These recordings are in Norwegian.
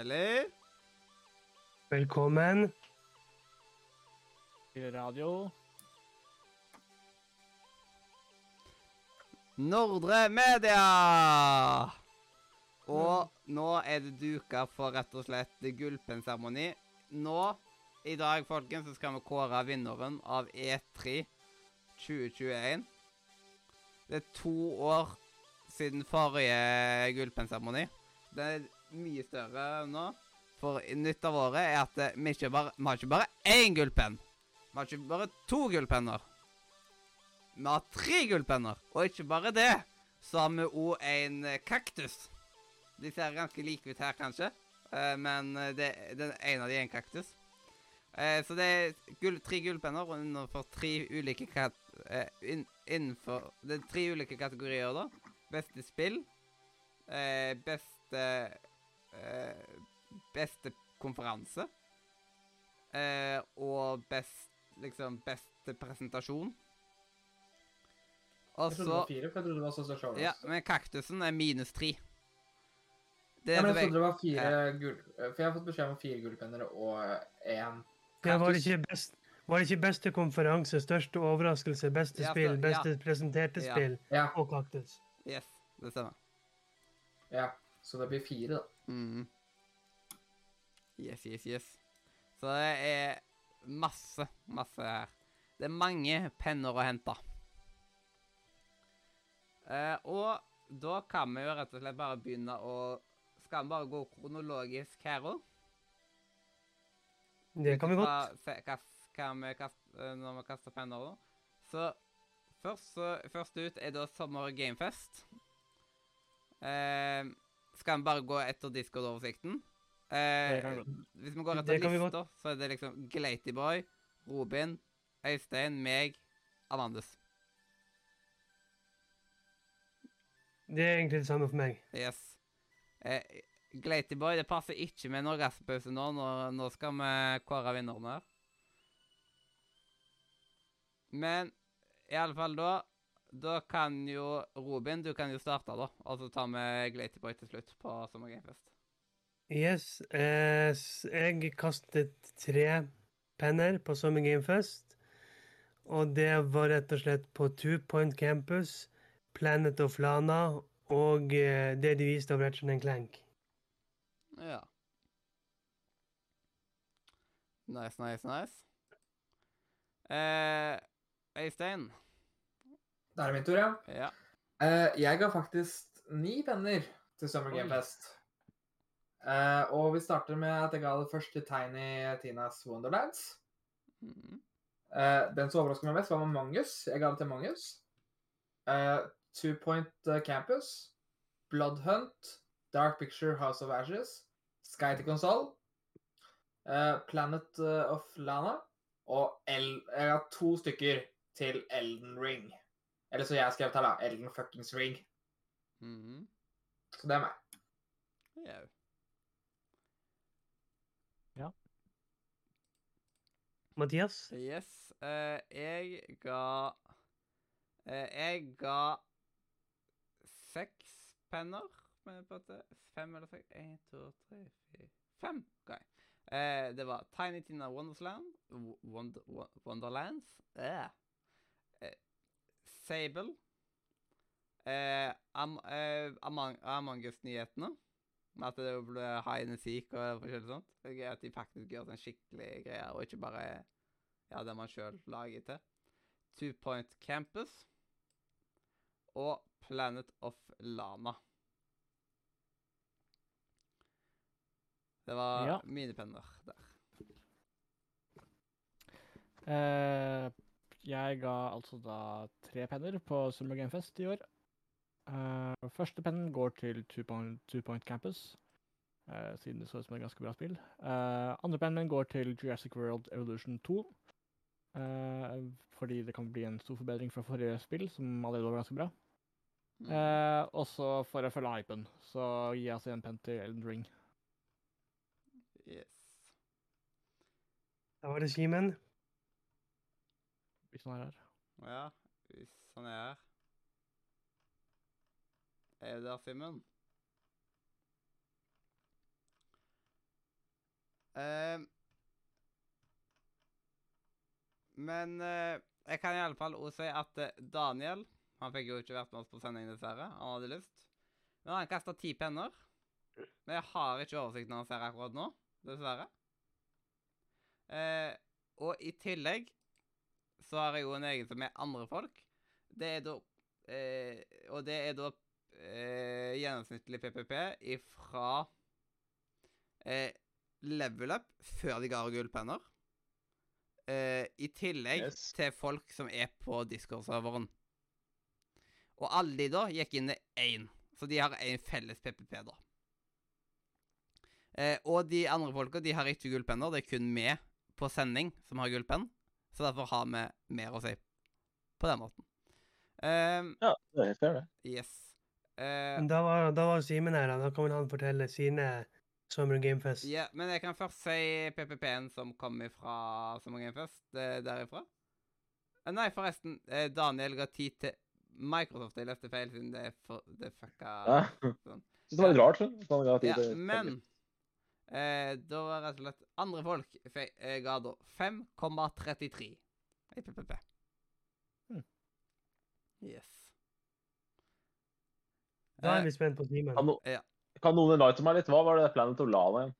Hjertelig Velkommen. Til radio. Nordre Media! Og nå er det duka for rett og slett gullpennseremoni. Nå, i dag, folkens, så skal vi kåre vinneren av E3 2021. Det er to år siden forrige gullpennseremoni. Det er mye større nå. For nytt av året er at eh, vi, ikke bare, vi har ikke bare én gullpenn. Vi har ikke bare to gullpenner. Vi har tre gullpenner. Og ikke bare det, så har vi òg en eh, kaktus. De ser ganske like ut her, kanskje. Eh, men det, den ene av de er en kaktus. Så det er gull, tre gullpenner innenfor tre ulike kat... Innenfor Det er tre ulike kategorier, da. Beste spill. Beste eh, Beste konferanse. Eh, og best Liksom beste presentasjon. Og Jeg trodde det så var fire, for jeg trodde det var så Ja, men kaktusen er minus tre. Det Ja, men jeg trodde det var Ja. fire gull... For jeg har fått beskjed om fire gullpenner og én Det var kaktus. ikke, best, var det ikke beste konferanse, største overraskelse, beste Ja, spill, beste ja. presenterte Ja. spill Ja, og kaktus? Yes, det stemmer. ja. Så det blir fire, da. Mhm. Yes, yes, yes. Så det er masse, masse her. Det er mange penner å hente. Eh, og da kan vi jo rett og slett bare begynne å Skal vi bare gå kronologisk her òg? Det kan vi godt. Hva vi kaster, når vi kaster penner òg. Så først så, først ut er da Sommer Gamefest. Eh, skal vi bare gå etter Discord-oversikten? Eh, hvis vi går etter lista, så er det liksom Glatyboy, Robin, Øystein, meg, Amandus. Det er egentlig det samme for meg. Yes. Eh, Glatyboy, det passer ikke med noen orgasmepause nå. nå. Nå skal vi kåre vinnerne. Men i alle fall da Da kan jo Robin, du kan jo starte, da. Og så tar vi Glatyboy til slutt på sommergamefest. Yes, eh, jeg kastet tre penner på Summer Game Og det var rett og slett på Two Point Campus, Planet of Lana og eh, det de viste av Ratchet Clank. Ja. Nice, nice, nice. Eh, Øystein. Da er det min tur, ja. Ja. Uh, jeg ga faktisk ni penner til Summer Game Fest. Uh, og vi starter med at jeg ga det først til Tiny Tinas Wonderlands. Mm. Uh, den som overrasket meg mest, var Mangus. Jeg ga det til Mangus. Uh, Two Point Campus. Bloodhunt. Dark Picture House of Ashes. Sky Console. eh, Planet of Lana. Og El jeg har to stykker til Elden Ring. Eller så jeg har skrevet her, da. Elden fuckings Ring. Mhm. Så det er meg. Jau. Mathias? Yes. Uh, jeg ga uh, Jeg ga seks penner. Men på at det- Fem eller seks? Én, to, tre, fire Fem ga jeg. Eh, det var Tiny Tina Wondersland. W- Wonder, Wo- Wonderlands. Eh. Sable. Eh, Am, eh, Among, Among Us-nyhetene. Med at det ble high and seek og forskjellig sånt. Det er gøy at de faktisk gjør sånn skikkelig greier, og ikke bare ja, det man sjøl lager til. Two Point Campus. Og Planet of Lana. Det var Ja. mine penner der. Eh, jeg ga altså da tre penner på Summer Game Fest i år. Uh, første pennen går til Two Point, Two Point Campus, uh, siden det så ut som et ganske bra spill. Uh, andre pennen min går til Jurassic World Evolution 2. eh, fordi det kan bli en stor forbedring fra forrige spill, som allerede var ganske bra. Mm. Eh, også for å følge hypen, så gir jeg altså en penn til Elden Ring. Yes. Da var det Simen. Hvis han er her. Ja, hvis han er her. Er du der, Simen? Ehm, men eh, jeg kan iallfall også si at eh, Daniel Han fikk jo ikke vært med oss på sending, dessverre. Han hadde lyst. Men han kasta ti penner. Men jeg har ikke oversikten hans her akkurat nå, dessverre. Eh, og i tillegg så har jeg jo en egen som er andre folk. Det er da eh, Og det er da eh, gjennomsnittlig PPP ifra eh, level up før de ga gullpenner. Eh, I tillegg Yes. til folk som er på Discord-serveren. Og alle de da gikk inn i én, så de har én felles PPP, da. Eh, og de andre folka de har ikke gullpenner, det er kun vi på sending som har gullpenn. Så derfor har vi mer å si på den måten. Um, Ja, det er helt fair, det. yes. Uh, Men Da var, da var Simen her, da. Da kan vel han fortelle sine Summer Game Fest. Ja, men jeg kan først si PPP-en som kom fra Summer Game Fest, eh, derifra. Eh, Nei, forresten. eh, Daniel ga tid til Microsoft. Jeg leste feil, siden det, for, det fucka Ja. sånn. Synes det var litt rart, sånn. ga tid Ja, til- men eh, da var rett og slett andre folk fe- eh, ga da 5,33 i PPP. Hmm. Yes. Da Eh, er vi spent på timen. Kan, no Ja. kan noen enlighte meg litt? Hva var det Planet of Lana igjen?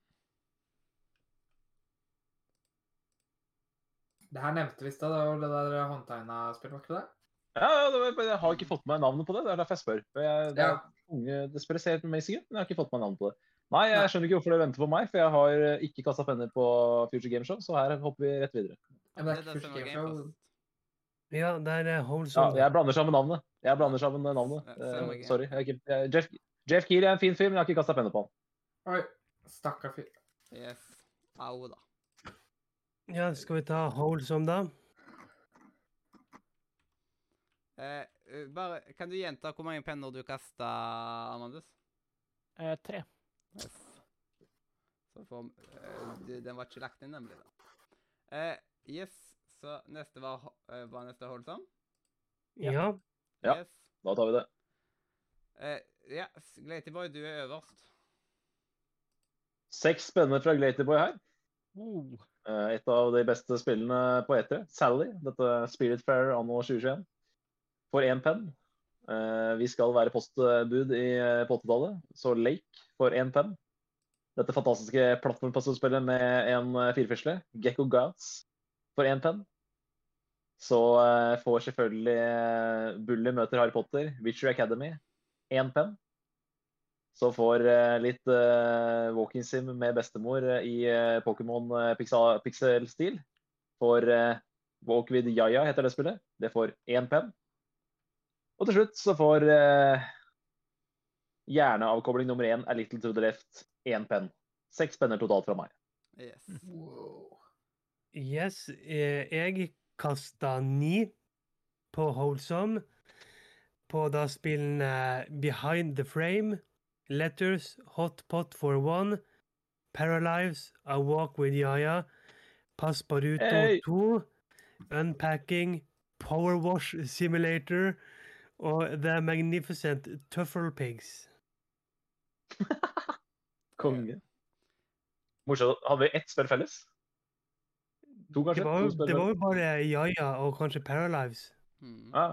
Det her nevnte vi i stad, det var det der håndtegna spillet, var ikke det? Ja, ja, det var, jeg har ikke fått med meg navnet på det. Det er derfor jeg spør. Jeg, det, Ja. er unge, det spilles helt amazing ut, men jeg har ikke fått med meg navnet på det. Nei, jeg skjønner ikke hvorfor dere venter på meg, for jeg har eh, ikke kasta penner på Future Game Show, så her hopper vi rett videre. Ja, det er ikke første Game Show. Ja, det er Ja, jeg blander sammen navnet. Jeg blander sammen navnet. Eh, samme game. sorry. Jeg ikke, jeg, Jeff, Jeff Keeley er en fin fyr, men jeg har ikke kasta penner på han. Oi, stakkar fyr. Yes. Au, da. Ja, skal vi ta Holsom, da? Eh, eh, bare, kan du gjenta hvor mange penner du kasta, Amandus? Eh, tre. Yes. Så får eh, Den var ikke lagt inn, nemlig. da. Eh, yes, så neste var, eh, var neste Holdsom? Ja. Ja. Ja. Yes. Da tar vi det. Eh, ja, Glatyboy, du er øverst. Seks spennende fra Glatyboy her. Oh. Eh, Et av de beste spillene på E3. Sally, dette Spirit Fair anno 2021. For én penn. Eh, Vi skal være postbud i, eh, på 80-tallet, så Lake for 1 penn. Dette fantastiske plattformpuzzlespillet med en eh, firfisle, Gekko Gouts, for 1 penn. Så får selvfølgelig Bully møter Harry Potter, Witcher Academy, én penn. Så får litt uh, walking sim med bestemor i uh, Pokémon pixel- pixel-stil. For uh, Walk with Yaya heter det spillet. Det får én penn. Og til slutt så får eh, hjerneavkobling nummer én A Little to the Left én penn. Seks penner totalt fra meg. Yes. Wow. Yes, eh, jeg kasta ni på Holsom. På da spillene Behind the Frame, Letters, Hot Pot for One, Paralives, A Walk with Yaya, Passepartout Hey! 2, Unpacking, Power Wash Simulator og The Magnificent Tuffle Pigs. Konge. Morsomt. Hadde vi ett spill felles? To, kanskje? Det var, To jo- spill det var jo bare Yaya og kanskje Paralives. Mm. Ja.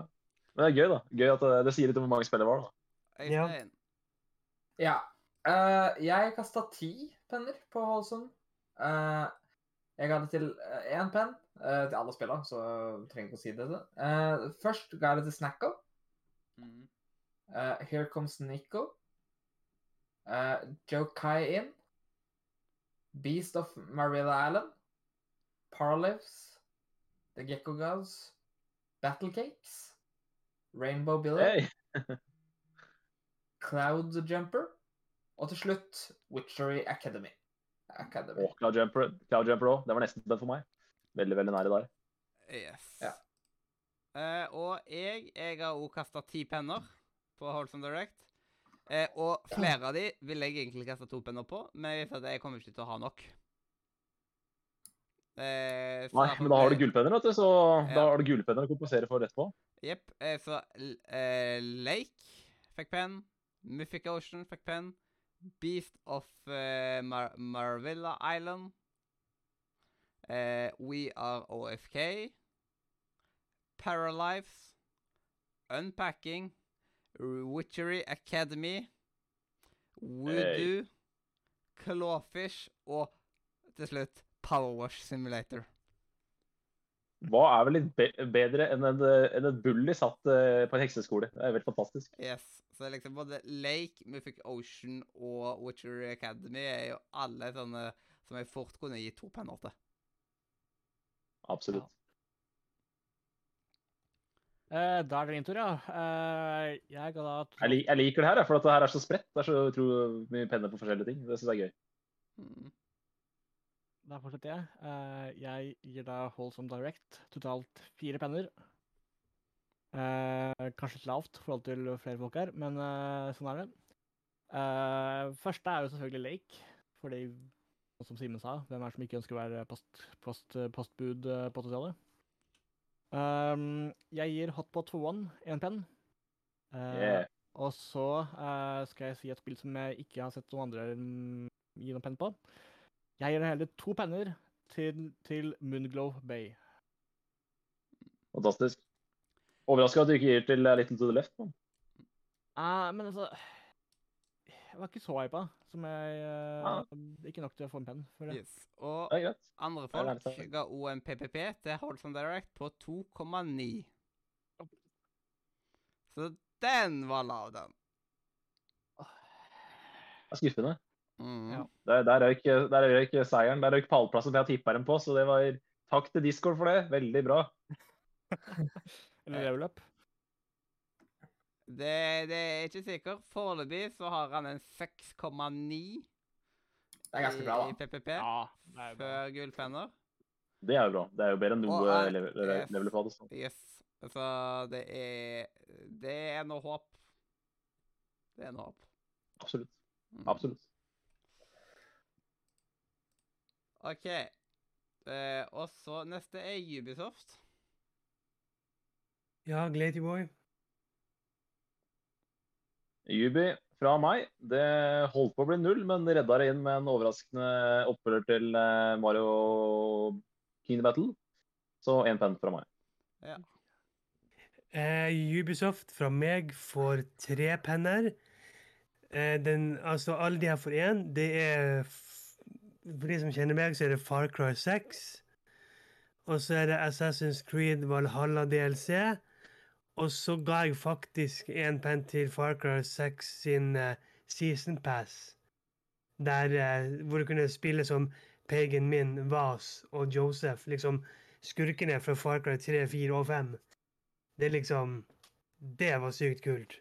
Men det er gøy, da. Gøy at det, det sier litt om hvor mange spill det var. da. Ja. Ja. Uh, jeg kasta ti penner på Holson. Uh, jeg ga det til én penn uh, til alle spillene, så trenger ikke å si det. Eh, først ga jeg det til Snacko. Hmm. Eh, Here Comes Nico. Uh, Joe Kai In. Beast of Marilla Island. Parlives. The Gecko Gods. Battle Cakes. Rainbow Billy. Hey. Cloud Jumper. Og til slutt Witchery Academy. Academy. Og Cloud Jumper, òg. Det var nesten den for meg. Veldig, veldig nære der. Yes. Ja. Eh, og jeg, jeg har òg kasta ti penner på Holsom Direct. Uh, og flere av de vil jeg egentlig kaste to penner på, men jeg jeg kommer ikke til å ha nok. Uh, Nei, men da har du gullpenner, vet du, så Ja. da har du gullpenner å kompensere for etterpå. Jepp. Eh, så Lake fikk penn. Mythic Ocean fikk penn. Beast of Mar Marvilla Island We Are OFK, Paralives, Unpacking, Witchery Academy, Voodoo, Clawfish og til slutt Powerwash Simulator. Hva er vel litt be bedre enn en, en, enn en bully satt uh, på en hekseskole? Det er helt fantastisk. Yes. Så liksom både Lake, Mythic Ocean og Witchery Academy er jo alle sånne som jeg fort kunne gi to penner til. Absolutt. Eh, da er det min tur, ja. Uh, jeg ga da Jeg, lik- jeg liker det her, for at det her er så spredt. Det er så mye penner på forskjellige ting. Det syns jeg er gøy. Mm. Da fortsetter jeg. Uh, jeg gir da Holdsome Direct totalt fire penner. Eh, kanskje litt lavt i forhold til flere folk her, men sånn er det. Eh, første er jo selvfølgelig Lake, fordi sånn som Simen sa, hvem er det som ikke ønsker å være post, post, postbud på 80-tallet? Um, jeg gir Hotpot for One én penn. Uh, Yeah. og så uh, skal jeg si et spill som jeg ikke har sett noen andre mm, gi noen penn på. Jeg gir heller to penner til, til Moonglow Bay. Fantastisk. Overraska at du ikke gir til eh, Little to the Left. Eh, men altså Jeg var ikke så hypa som jeg uh, Ikke nok til å få en penn for det. Yes. Og Det andre det folk ga OMPPP til Holson Direct på 2,9. Så den var lav, den. Det er skuffende. Mm. Ja. Der, der røyk, der røyk seieren. Der røyk pallplassen jeg tippa dem på, så det var Takk til Discord for det. Veldig bra. Eller level up. Det, det er ikke sikkert. Foreløpig så har han en 6,9 Det er ganske bra, i. PPP Ja, før gullpenner. Det er jo bra. Det er jo bedre enn noe er- level, yes. på det. Yes. Så det er Det er noe håp. Det er noe håp. Absolutt. Mm. Absolutt. OK. Eh, og så neste er Ubisoft. Ja, Glatyboy. Yubi fra meg. Det holdt på å bli null, men redda det inn med en overraskende opprør til eh, Mario King Battle. Så én penn fra meg. Eh, Ubisoft fra meg får tre penner. Eh, den, altså, alle de her får én. Det er For de som kjenner meg, så er det Far Cry 6. Og så er det Assassin's Creed Valhalla DLC. Og så ga jeg faktisk en penn til Far Cry 6 sin uh, Season Pass. Der, uh, hvor du kunne spille som pagen Min, Vas og Joseph. Liksom skurkene fra Far Cry 3, 4 og 5. Det liksom Det var sykt kult.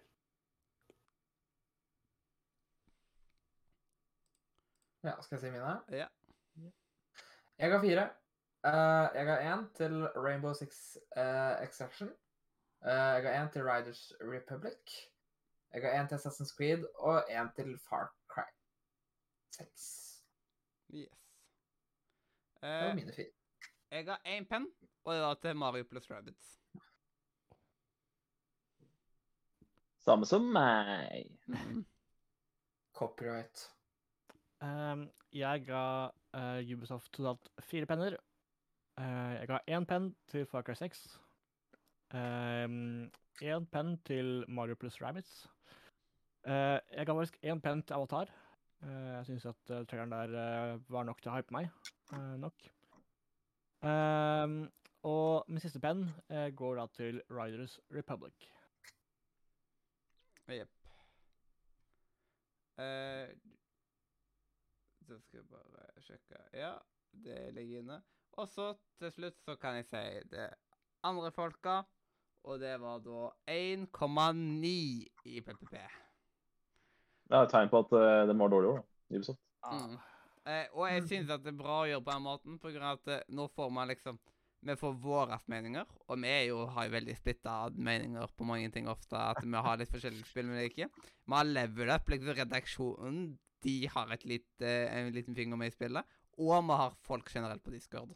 Ja, skal jeg si mine? Ja. Jeg ga fire. Uh, jeg ga én til Rainbow Six eh, Extraction. Eh, jeg ga én til Riders Republic. Jeg ga én til Assassin's Creed og én til Far Cry 6. Yes. Det var Eh, mine fire. jeg ga én penn, og det var til Mario pluss Rabbits. Samme som meg. Mm. Copyright. Um, jeg ga uh, Ubisoft totalt fire penner. Uh, jeg ga én penn til Far Cry 6. Én penn til Mario pluss Rabbits. Uh, jeg ga faktisk én penn til Avatar. Uh, jeg syns at uh, traileren der var nok til å hype meg. nok. Um, og min siste penn går da til Riders Republic. Jepp. Så skal jeg bare sjekke Ja, det ligger inne. Og så til slutt så kan jeg si det andre folka, og det var da 1,9 i PPP. Det er et tegn på at uh, de var dårlig år, da. Ubisoft. Mm. Eh, og jeg syns at det er bra å gjøre på den måten, på grunn av at eh, nå får man liksom Vi får våre meninger, og vi er jo, har jo veldig splitta meninger på mange ting ofte. At vi har litt forskjellige spill men ikke. Vi har level up, liksom redaksjonen. De har et lite, en liten finger med i spillet. Og vi har folk generelt på Discord.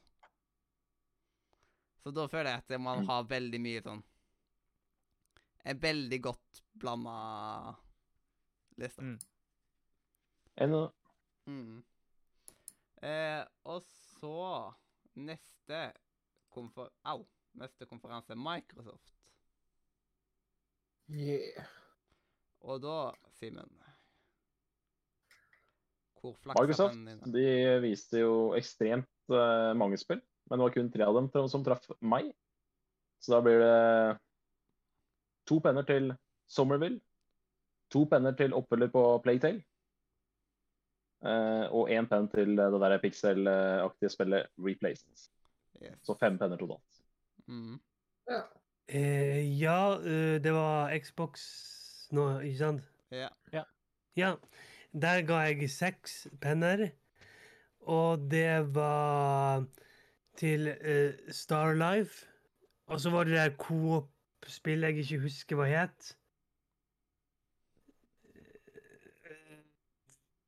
Så da føler jeg at man har veldig mye sånn En veldig godt blanda liste. Mm. Ennå. Mm. Eh, og så neste konfer... Au. Neste konferanse er Microsoft. Yeah. Og da, Simen Hvor flakser Microsoft de viste jo ekstremt uh, mange spill, men det var kun tre av dem som traff meg. Så da blir det to penner til Somerville, to penner til oppfølger på Playtail. Uh, og én penn til det der pixel-aktige spillet Replaced. Yes. Så fem penner totalt. Mm. Eh, ja, uh, det var Xbox nå, ikke sant? Ja. Ja. Der ga jeg seks penner. Og det var til eh, Starlife. Og så var det der Coop-spillet jeg ikke husker hva het.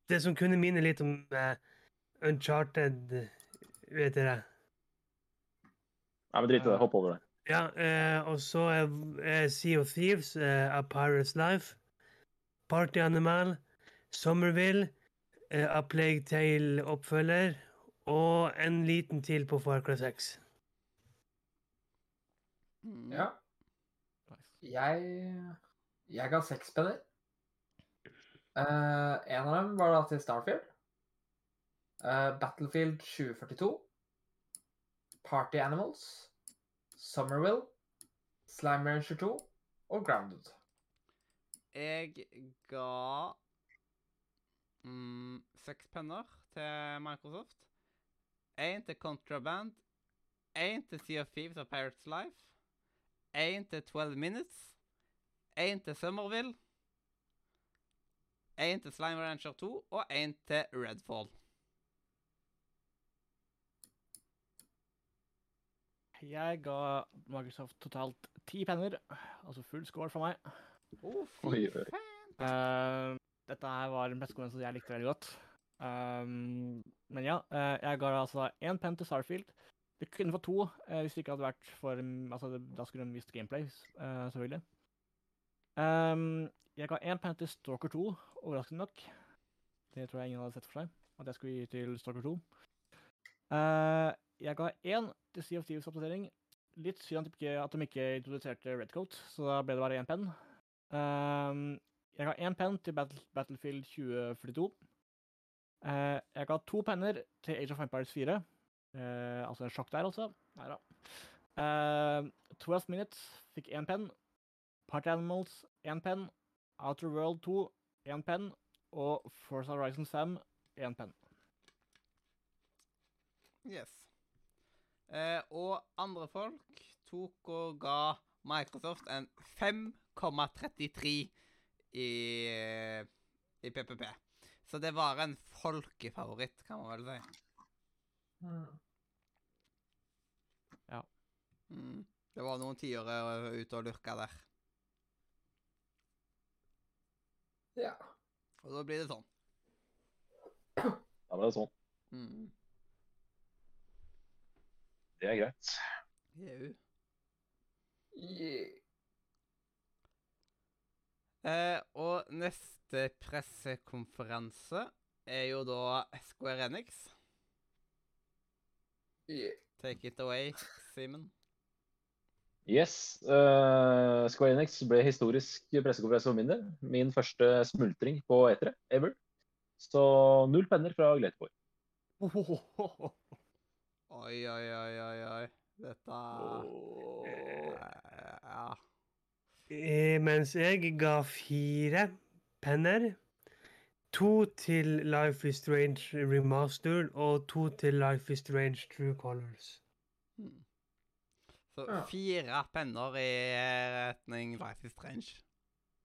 Det som kunne minne litt om uh, Uncharted, vet dere. Nei, men drit i det. Hopp over det. Ja, uh, og så er, er Sea of Thieves, eh, A Pirate's Life, Party Animal, Somerville, eh, A Plague Tale-oppfølger, og en liten til på Far Cry 6. Mm. Ja. Jeg, jeg ga seks penner. Uh, en av dem var da til Starfield. Uh, Battlefield 2042. Party Animals. Summerwill. Slime Ranger 2 og Grounded. Jeg ga mm, seks penner til Microsoft. Én til Contraband. Én til Sea of Thieves og Pirates Life. Én til 12 Minutes. Én til Summerville. Én til Slime Rancher 2 og én til Redfall. Jeg ga Microsoft totalt ti penner, altså full score for meg. Oh, fy faen. Uh, dette her var en pressekonferanse jeg likte veldig godt. Um, men ja, uh, jeg ga altså én penn til Starfield. Det kunne fått to eh, hvis det ikke hadde vært for mm, altså, Da skulle de visst gameplay, eh, selvfølgelig. Um, jeg ga én penn til Stalker 2, overraskende nok. Det tror jeg ingen hadde sett for seg, at jeg skulle gi til Stalker 2. Uh, jeg ga én til Sea of Thieves oppdatering. Litt synd at de ikke, introduserte Redcoat, så da ble det bare én penn. Um, jeg ga én penn til Battle, Battlefield 2042. Uh, jeg ga to penner til Age of Empires 4. Eh, altså sjokk der, altså. Nei da. Uh, 12 Minutes fikk én penn. Party Animals én penn. Outer World 2 én penn. Og Force Horizon 5 én penn. Yes. Uh, og andre folk tok og ga Microsoft en 5,33 i, eh, i PPP. Så det var en folkefavoritt, kan man vel si. Mm. Mm. Det var noen tiåre ute og lurka der. Ja. Og da blir det sånn. Da blir det sånn. Mm. Det er greit. Jau. Yeah. Eh, og neste pressekonferanse er jo da Square Enix. Yeah. Take it away, Simen. Yes. Uh, Square Enix ble historisk pressekonferanse for min del. Min første smultring på etere ever. Så null penner fra Gleteborg. Oi, oi, oi, oi, oi. Dette eh, Ja. Eh, mens jeg ga fire penner. To til Life is Strange Remastered og to til Life is Strange True Colors. Hmm. Så Ja. fire penner i retning Life is Strange.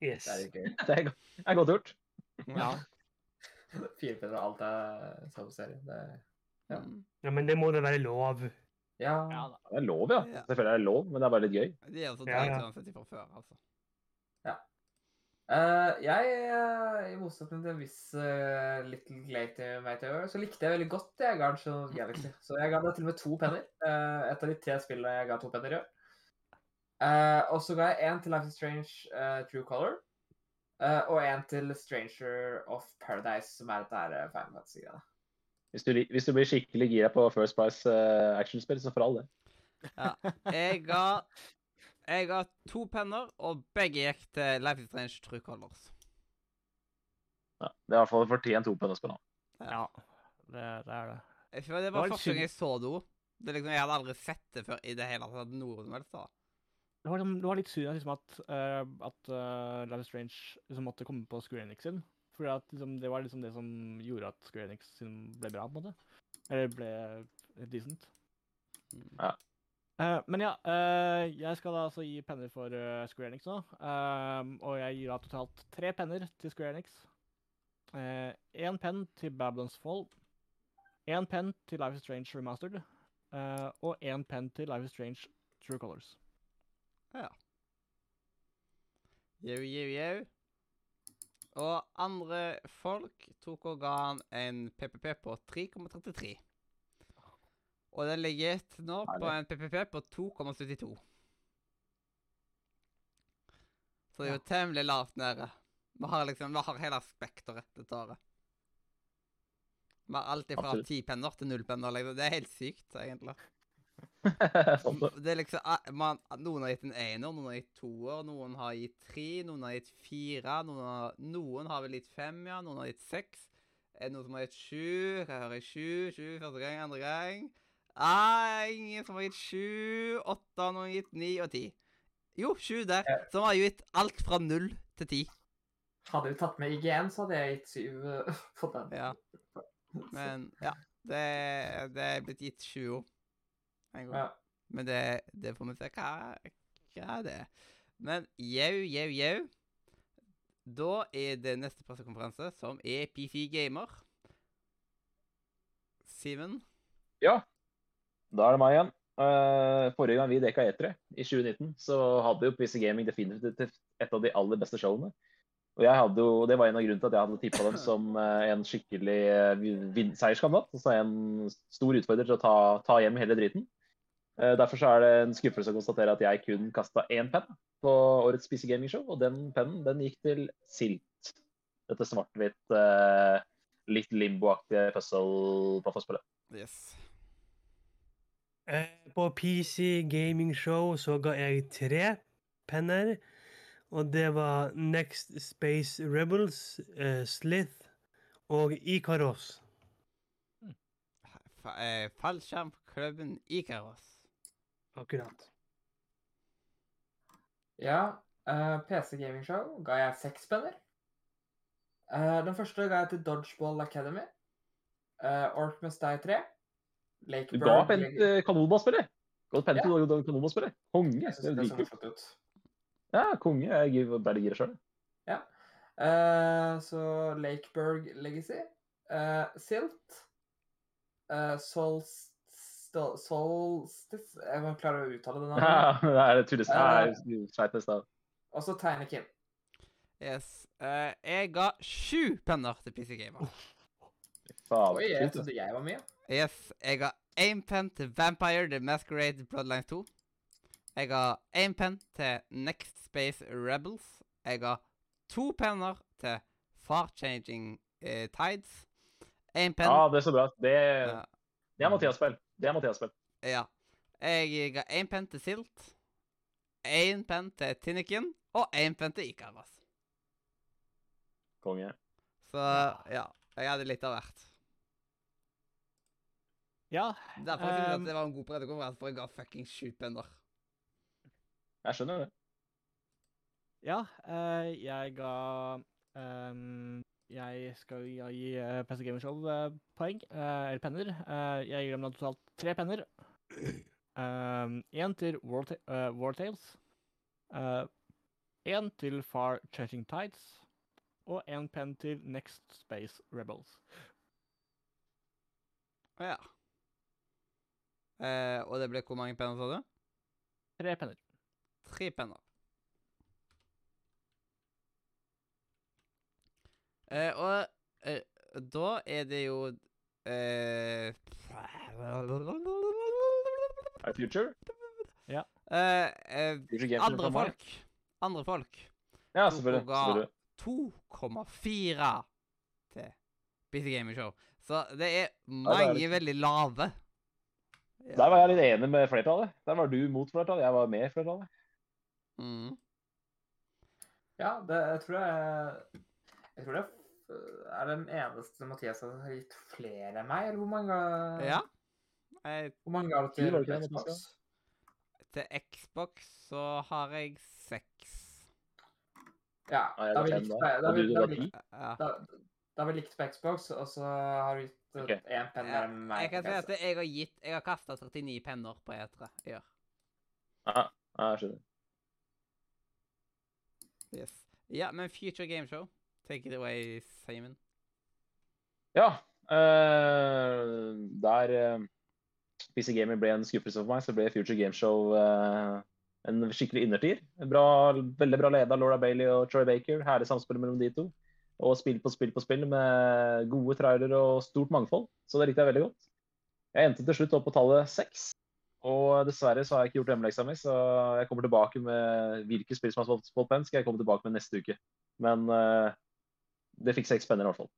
Yes. Det er gøy. Det er, go- er godt gjort. Ja. Fire penner og alt er samme serie. Det er... Ja. Mm. Ja, men det må da være lov. Ja. Ja. Det er lov, ja. Ja. Selvfølgelig er det lov, men det er bare litt gøy. Det er også Ja, dreit ja. uansett fra før, altså. Eh, jeg, uh, i motsetning til en viss uh, Little Glaty Mateor, så likte jeg veldig godt jeg Guardians of Galaxy. Så jeg ga det til og med to penner. Uh, et av de tre spillene jeg ga to penner i år. Eh, og så ga jeg én til Life is Strange True Color. eh, og én til Stranger of Paradise, som er dette Final Fantasy-greiene. Hvis du, hvis du blir skikkelig gira på First Price uh, actionspill, så for all det. Jeg ga Jeg ga to penner, og begge gikk til Life is Strange True Colors. Ja, det er i hvert fall fortjent to penner skal du ha. Ja, det, det er det. Jeg føler Det var var første gang jeg så det. Det er liksom, Jeg hadde aldri sett det før i det hele tatt. Noe som helst da. Det var, liksom- det var litt synd liksom, at, uh, at uh, Life is Strange liksom, måtte komme på Square Enix sin. For at, liksom, det var liksom det som gjorde at Square Enix sin ble bra, på en måte. Eller ble decent. Ja. Eh, men ja, uh, jeg skal da altså gi penner for uh, Square Enix nå. Ehm, og jeg gir da totalt tre penner til Square Enix. Én penn til Babylons Fall. Én penn til Life is Strange Remastered. og én penn til Life is Strange True Colors. Ja. Jau, jau, jau. Og andre folk tok og ga han en PPP på 3,33. Og den ligger nå på en PPP på 2,72. Så det er jo temmelig lavt nede. Vi har liksom, vi har hele spekteret til året. Vi har alt fra ti penner til null penner. Liksom. Det er helt sykt, egentlig. Det. Det er liksom, ah, man, Noen har gitt en ener, noen har gitt toer, noen har gitt tre, noen har gitt fire, noen har, noen har vel gitt fem, ja, noen har gitt seks. Er det noen som har gitt sju? Jeg hører? Sju, sju første gang, andre gang. Ah, ingen som har gitt sju, åtte, noen har gitt ni og ti. Jo, sju der. Ja. Som har gitt alt fra null til ti. Hadde vi tatt med IGN, så hadde jeg gitt syv for på den. Ja. Men ja, det, det er blitt gitt sju år. en gang. Ja. Men det, det får vi se hva, hva det er. Men jau, jau, jau. Da er det neste pressekonferanse, som er PC Gamer. Simen? Ja, da er det meg igjen. Uh, forrige gang vi dekka E3, i 2019, så hadde jo PC Gaming definitivt et av de aller beste showene. Og jeg hadde jo, Det var en av grunnene til at jeg hadde tippa dem som eh, en skikkelig uh, seierskandidat. Altså en stor utfordrer til å ta, ta hjem hele driten. Uh, derfor så er det en skuffelse å konstatere at jeg kun kasta én penn på årets PC Gaming Show, og den pennen den gikk til Silt. Dette svart-hvitt, uh, litt limboaktige puzzle-plattformspillet. Yes. Eh, På PC Gaming Show så ga jeg tre penner. Og det var Next Space Rebels, uh, Slith og Ikaros. Eh, Fallskjermklubben Ikaros. Akkurat. Ja, uh, PC Gaming Show ga jeg seks penner. Uh, den første ga jeg til Dodgeball Academy. Uh, Must Die 3. Lake Du ga Bird penn legger- til kanonballspillet! Ga penn til kanonballspillet. Konge! Jeg Det synes er det så dritkult. flott ut. Ja, konge. Jeg gir- bare gira sjøl. Uh, så Lakeburg Legacy. Uh, Silt. Uh, Solstis. Jeg må klare å uttale det nå. Ja, det er. Eh. Av. Og så Tinykin. Yes. Uh, jeg ga sju penner til PC Gamer. Faen. Oi, jeg da. trodde jeg var med. Yes, jeg har én penn til Vampire The Masquerade Bloodlines 2. Jeg har én penn til Next Space Rebels. Jeg har to penner til Far Changing eh, Tides. Én penn Ja, det er så bra. Det, Ja. det er Mathias-spill. Det er Mathias-spill. Ja. Jeg ga én penn til Silt, én penn til Tinniken og én penn til Ikaras. Konge. Så ja, jeg hadde litt av hvert. Ja, Derfor synes jeg Um, at det var en god pressekonferanse, for jeg ga fucking sju penner. Jeg skjønner det. ja uh, jeg ga um, Jeg skal gi, gi uh, PC Gamer Show uh, poeng, eh, eller penner. Eh, jeg gir dem da totalt tre penner. Én til War, uh, War Tales. Én til Far Churching Tides. Og én penn til Next Space Rebels. Ja. Eh, og det ble hvor mange penner, sa du? Tre penner. Tre penner. Eh, og eh, da er det jo eh, Future? eh, eh, Future Andre folk. Andre folk. Ja, selvfølgelig. og ga selvfølgelig. 2,4 til Bitte Gaming Show. Så det er det er mange veldig lave. Ja. Der var jeg litt enig med flertallet. Der var du mot flertallet, jeg var med flertallet. Mm. Ja, det jeg tror jeg Jeg tror det er den eneste Mathias har gitt flere enn meg, eller hvor mange ja. Jeg, Hvor mange har du til Xbox? Til Xbox så har jeg seks. Ja, da har vi likt på- vi- vi vi Xbox, og så har du én penn er meg. Jeg kan si at jeg har gitt Jeg har kasta 39 penner på E3 i år. Ja, ja, jeg skjønner. Yes. Ja, men Future Game Show, take it away, Simon. Ja, Uh, der uh, PC Gaming ble en skuffelse for meg, så ble Future Game Show uh, en skikkelig innertier. En Bra, veldig bra leda Laura Bailey og Troy Baker. Herlig samspill mellom de to. Og spill på spill på spill med gode trailere og stort mangfold. Så det likte jeg veldig godt. Jeg endte til slutt opp på tallet seks. Og dessverre så har jeg ikke gjort hjemmeleksa mi, så jeg kommer tilbake med hvilke spill som har fått fått penn, skal jeg komme tilbake med neste uke. Men uh, det fikk seks penner i hvert fall.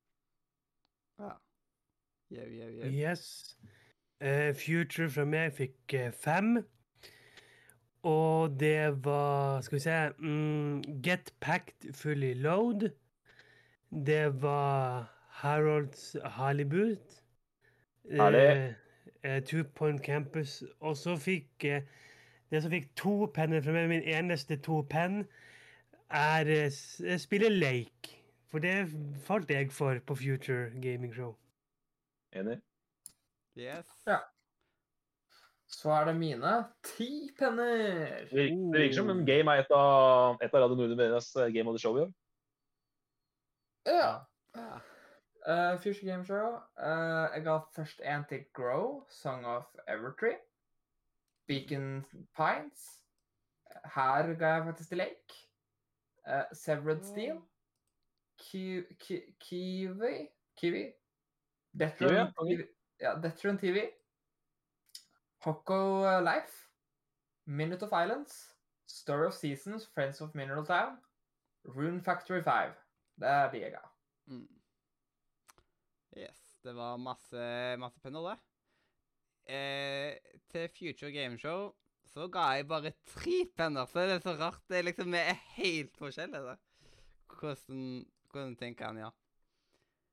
Ja. Yeah, yeah, yeah. Yes. Uh, Future fra meg fikk eh, fem. Og det var Skal vi se um, Get Packed Fully Load. Det var Harolds Hollywood. Herlig. Eh, eh, Two Point Campus. Og så fikk eh, Det som fikk to penner fra meg, min eneste to penn, er eh, spille Lake. For det falt jeg for på Future Gaming Show. Enig? Yes. Ja. Så er det mine ti penner. Det virker, det virker som en game er et av, et av Radio eh, Game of the Show i år. Ja. Ja. Uh, Future Game Show. Uh, jeg ga først en til Grow, Song of Evertree. Beacon Pines. Her ga jeg faktisk til Lake. Uh, Severed Steel. Ki Ki Kiwi Kiwi. Detron. TV. Ja, Detron TV. Hokko uh, Life. Minute of Islands. Story of Seasons, Friends of Mineral Town. Rune Factory 5. Det blir jeg ga. Mm. Yes. Det var masse, masse penner, det. Eh, til Future Game Show så ga jeg bare tre penner, så det er så rart. Det er liksom, Vi er helt forskjellige. da. Hvordan, hvordan tenker han, ja.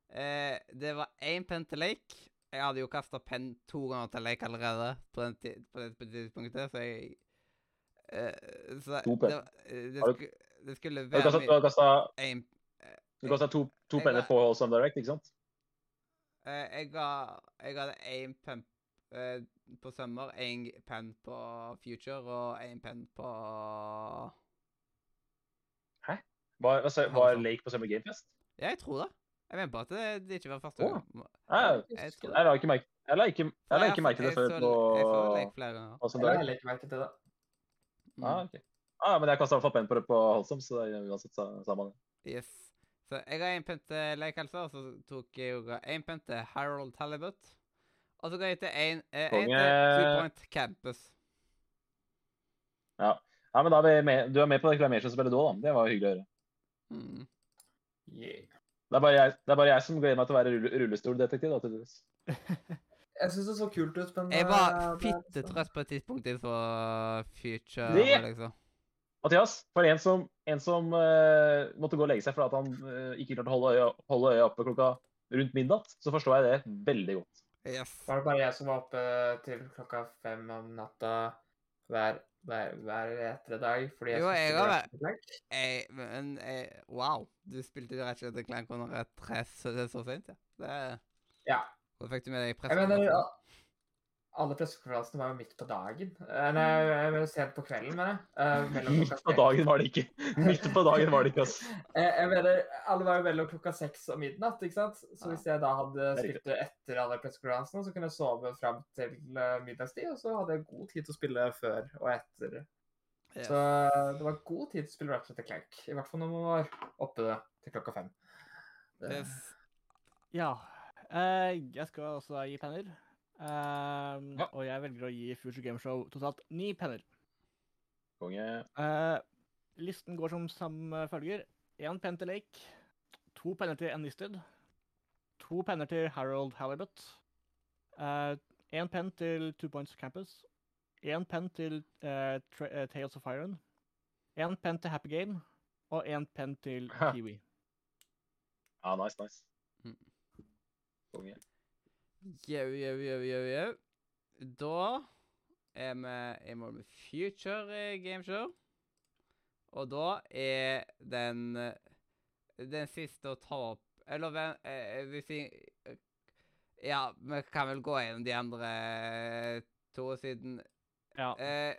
Eh, det var én penn til Lake. Jeg hadde jo kasta penn to ganger til Lake allerede på, den på det tidspunktet, så jeg eh, så To penn. Det, eh, det, Har du- sku, det skulle være du har kastet, en, du kastet to, to penner på Wholesome Direct, ikke sant? Eh, jeg ga Jeg hadde én penn eh, på Summer, én penn på Future og én penn på Var, hva sa- Har var? Lake på Summer Gamefest? Ja, jeg tror det. Jeg mener på at det, det ikke var første gang. Jeg, Jeg jeg la ikke merke jeg la ikke, jeg la ikke merke det jeg før på Jeg så Lake flere ganger. Jeg har ikke merke til det. Mm. Ah, okay. ah, men jeg kasta i hvert fall penn på det på Wholesome, så det er uansett sa- samme det. Yes. Så jeg ga én penn til Lake altså, og så tok jeg jo én penn til Harold Talibut. Og så ga jeg til én eh, en til Konge. Two Point Campus. Ja, men da er vi med, du er med på reklameringsspillet du òg, da. Det var hyggelig å høre. Mm. Yeah. Det er bare jeg, det er bare jeg som gleder meg til å være rullestoldetektiv. da, tydeligvis. Jeg syns det så kult ut, men Jeg eh, var det er fitte sånn- på et tidspunkt så Future. Det- liksom. Mathias, for en som, en som uh, måtte gå og legge seg fordi han uh, ikke klarte å holde øya, holde øya oppe klokka rundt midnatt, så forstår jeg det veldig godt. Yes. Var det bare jeg som var oppe til klokka fem om natta hver, hver, hver etter dag? Fordi jeg Jo, jeg har? Jeg, men jeg, Wow. Du spilte jo rett og slett Clank under et press så, så sent, ja. Det, Ja. Hvor fikk du med deg Jeg mener, pressekonferansen? Alle pressekonferansene var jo midt på dagen. Eh, Nei, jeg mener sent på kvelden, mener jeg. Eh, Midt på dagen var det ikke. Midt på dagen var det ikke, ass. Eh, Jeg mener, alle var jo mellom klokka seks og midnatt, ikke sant? Så hvis jeg da hadde spilt etter alle pressekonferansene, så kunne jeg sove fram til eh, middagstid, og så hadde jeg god tid til å spille før og etter. Så eh, det var god tid til å spille Ratchet Clank. I hvert fall når man var oppe til klokka fem. Det- Ja. eh, jeg skal også gi penner. Ehm, Ja. Og jeg velger å gi Future Game Show totalt ni penner. Konge. Uh, listen går som samme følger. Én penn til Lake. To penner til Enlisted. to penner til Harold Halibut. Én penn til Two Points Campus. Én penn til uh, eh, Tales of Iron. Én penn til Happy Game. Og én penn til Kiwi. Ja, nice, nice. Mm. Konge. Jau, jau, jau, jau, jau. Da er vi i mål med Future Gameshow. Og da er den den siste å ta opp Eller ven- eh, hvis vi eh, Ja, vi kan vel gå gjennom de andre eh, to siden Ja. eh,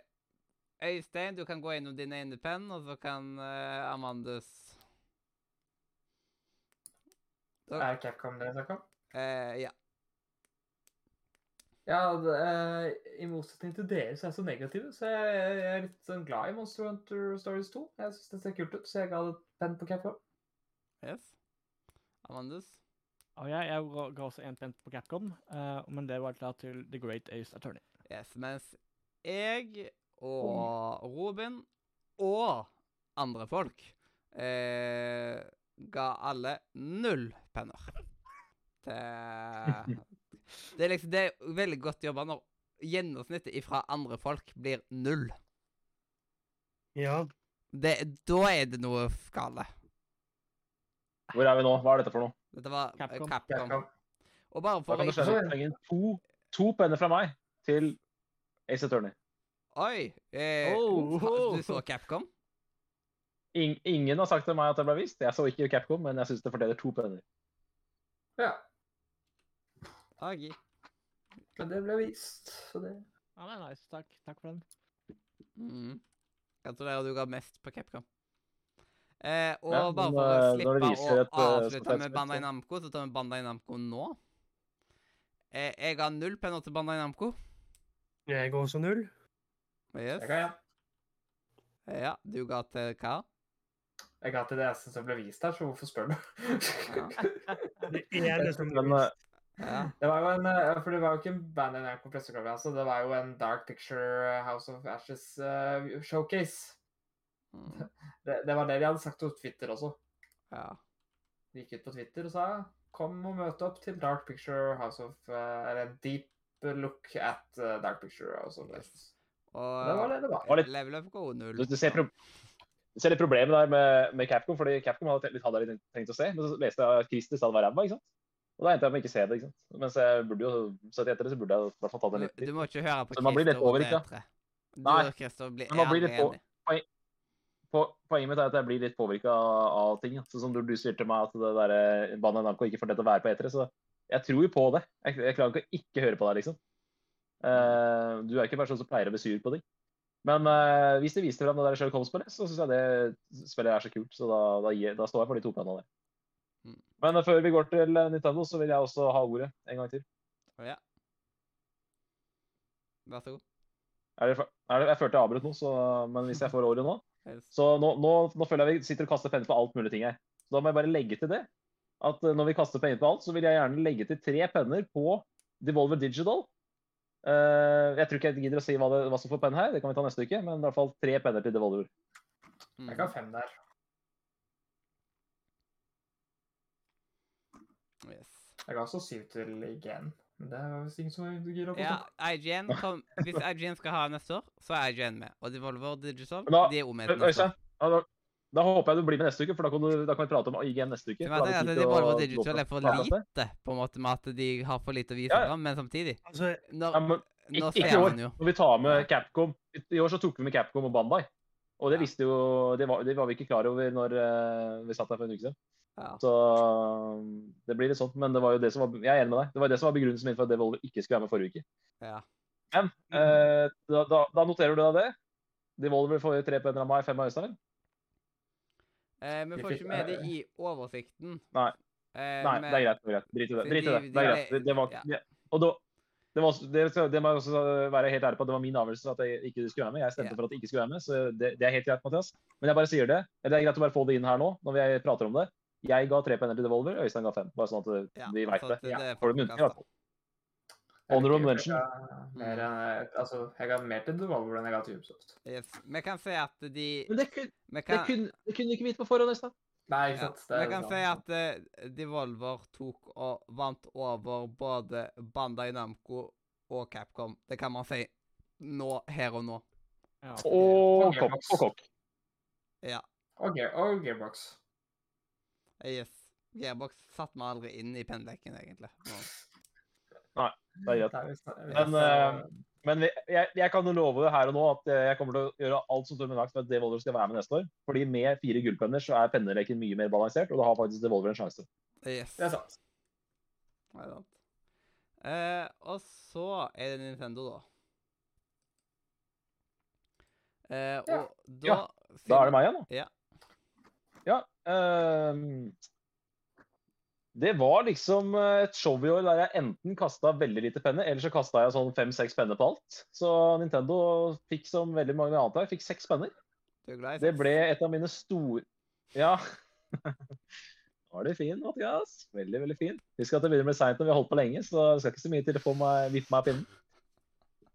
Øystein, du kan gå gjennom din ene penn, og så kan eh, Amandus Er det Capcom dere snakker om? eh, Ja. Ja, det, eh, I motsetning til dere så er jeg så negative, så jeg, jeg er litt sånn glad i Monster Hunter Stories 2. Jeg syns det ser kult ut, så jeg ga det penn på Capcom. Yes. Amandus? Og jeg, jeg ga ga også én penn på Capcom, uh, men det var klart til The Great Ace Attorney. Yes, mens jeg og Robin og andre folk eh, ga alle null penner. Til Det er liksom det er veldig godt jobba når gjennomsnittet fra andre folk blir null. Ja. Det, da er det noe gale. Hvor er vi nå? Hva er dette for noe? Dette var eh, Capcom. Capcom. Capcom. Og bare Da kan å du skjønne slenge to, to penner fra meg til Ace Attorney. Oi! Eh, Oh. Du så Capcom? In ingen har sagt til meg at det ble vist. Jeg så ikke Capcom, men jeg syns det fordeler to penner. Ja, Agi. men det ble vist, så det Ja, det er nice. Takk, takk for den. Mm. Gratulerer, du ga mest på Capcom. Eh, og Ja, bare for å eh, slippe å eh, avslutte med Bandai Namco, så tar vi Bandai Namco nå. Eh, jeg ga null penner til Bandai Namco. Jeg ga også null. Yes. Jeg ga ja. Eh, Ja, du ga til hva? Jeg ga til det eneste som ble vist her, så hvorfor spør du? Det er det som ble eh, Ja. Det var jo en, eh, for det var jo ikke en Bandai Namco pressekonferanse, det var jo en Dark Picture eh, House of Ashes uh, showcase. Mm. Det, det var det de hadde sagt på Twitter også. ja. De gikk ut på Twitter og sa kom og møte opp til Dark Picture House of eh, Eller en deep look at uh, Dark Picture House of Ashes. Og Det var det det var. level up går null. du, du, ser pro du ser litt problemet der med, med Capcom, fordi Capcom hadde litt, hadde litt tenkt å se. Men så leste jeg at Christer sa det var ræva, ikke sant? Og da endte jeg med ikke å se det. ikke sant? Mens jeg burde jo sett etter det, så burde jeg i hvert fall tatt en liten liten du må ikke høre på Så man blir litt Christer og over, ikke? Du Nei, og men man blir litt på-. Po Poenget mitt er at jeg blir litt påvirka av ting. Sånn som du, du sier til meg at det der eh, Bandai ikke får til å være på etere. Så jeg tror jo på det. Jeg, jeg klarer ikke å ikke høre på deg, liksom. Uh, du er ikke en person som pleier å bli sur på ting. Men uh, hvis de viste fram det der Sherlock Holmes-spillet, så syns jeg det spillet er så kult. Så da, da, da står jeg for de to pennene der. Mm. Men før vi går til eh, Nintendo, så vil jeg også ha ordet en gang til. Ja. Vær så god. Er det, er det, jeg følte jeg avbrøt nå, så, men hvis jeg får ordet nå Så nå, nå, nå føler jeg vi sitter og kaster penner på alt mulig ting her. Så da må jeg bare legge til det. At eh, når vi kaster penner på alt, så vil jeg gjerne legge til tre penner på Devolver Digital. Uh, jeg tror ikke jeg gidder å si hva, det, hva som får penn her, det kan vi ta neste uke. Men i hvert fall tre penner til Devolver. Jeg kan fem der. Yes. Jeg ga også syv til IGN. Men det var visst ingen som gir opp. Ja, IGN kom, Hvis IGN skal ha neste år, så er IGN med. Og Devolver Digital, da- de er òg med neste år. Øystein, da, da håper jeg du blir med neste uke, for da kan, du, da kan vi prate om IGN neste uke. Men, å Devolver Digital er for lite, på en måte, med at de har for lite å vise fram, ja. men samtidig Altså, Når, Ja, men nå ikke- i år. Når vi tar med Capcom I år så tok vi med Capcom og Bandai. Og det Ja. visste jo Det var, det var vi ikke klar over når uh, vi satt her for en uke siden. Ja. Så um, det blir litt sånn. Men det var jo det som var, jeg er enig med deg. Det var det som var begrunnelsen min for at Devolver ikke skulle være med forrige uke. ja. Men eh, da, da, da noterer du deg det. Devolver får tre penner av meg, fem av Øystein. Eh, vi får ikke med det i oversikten. Nei. Eh, Nei, men- det er greit. det er greit. Drit i det. Drit i det. det er greit. Det, det var, ja. og da, det, var, også- det, det må jeg også være helt ærlig på. Det var min avgjørelse at jeg ikke skulle være med. Jeg stemte Ja. for at jeg ikke skulle være med, så det, det er helt greit, Mathias. Men jeg bare sier det. Det er greit å bare få det inn her nå, når vi prater om det. Jeg ga tre penner til Devolver, Øystein ga fem. Bare sånn at Ja, vi veit det. det er for det muntlig, i hvert fall. Honorable mention. Mer, altså, jeg ga mer til Devolver enn jeg ga til Ubisoft. Yes. Vi kan si at de Men det kunne, kan... det kunne, det kunne du ikke vite på forhånd, Øystein. Nei, ikke sant. Vi ja, kan si at uh, Devolver tok og vant over både Bandai Namco og Capcom. Det kan man si nå, her og nå. Ja. Og og, Og kokk. Ja. Og, og Gearbox. Yes. Gearbox satte meg aldri inn i pendekken, egentlig. Nå. Det er greit. Nei, Men, uh, Men jeg, jeg kan jo love det her og nå at eh, jeg kommer til å gjøre alt som står i min makt for at Devolver skal være med neste år. Fordi med fire gullpenner så er penneleken mye mer balansert, og da har faktisk Devolver en sjanse. Yes. Det er sant. Det er sant. Eh, og så er det Nintendo, da. Eh, Ja. da Ja, Da er det meg igjen, da. Ja. Ja. ehm, det var liksom eh, et show i år der jeg enten kasta veldig lite penner, eller så kasta jeg sånn fem-seks penner på alt. Så Nintendo fikk som veldig mange andre her, fikk seks penner. Er Det ble et av mine store Ja. Var det fin, Mathias? Veldig, veldig fin. Husk at det begynner å bli seint når vi har holdt på lenge, så det skal ikke så mye til å få meg, vippe meg av pinnen.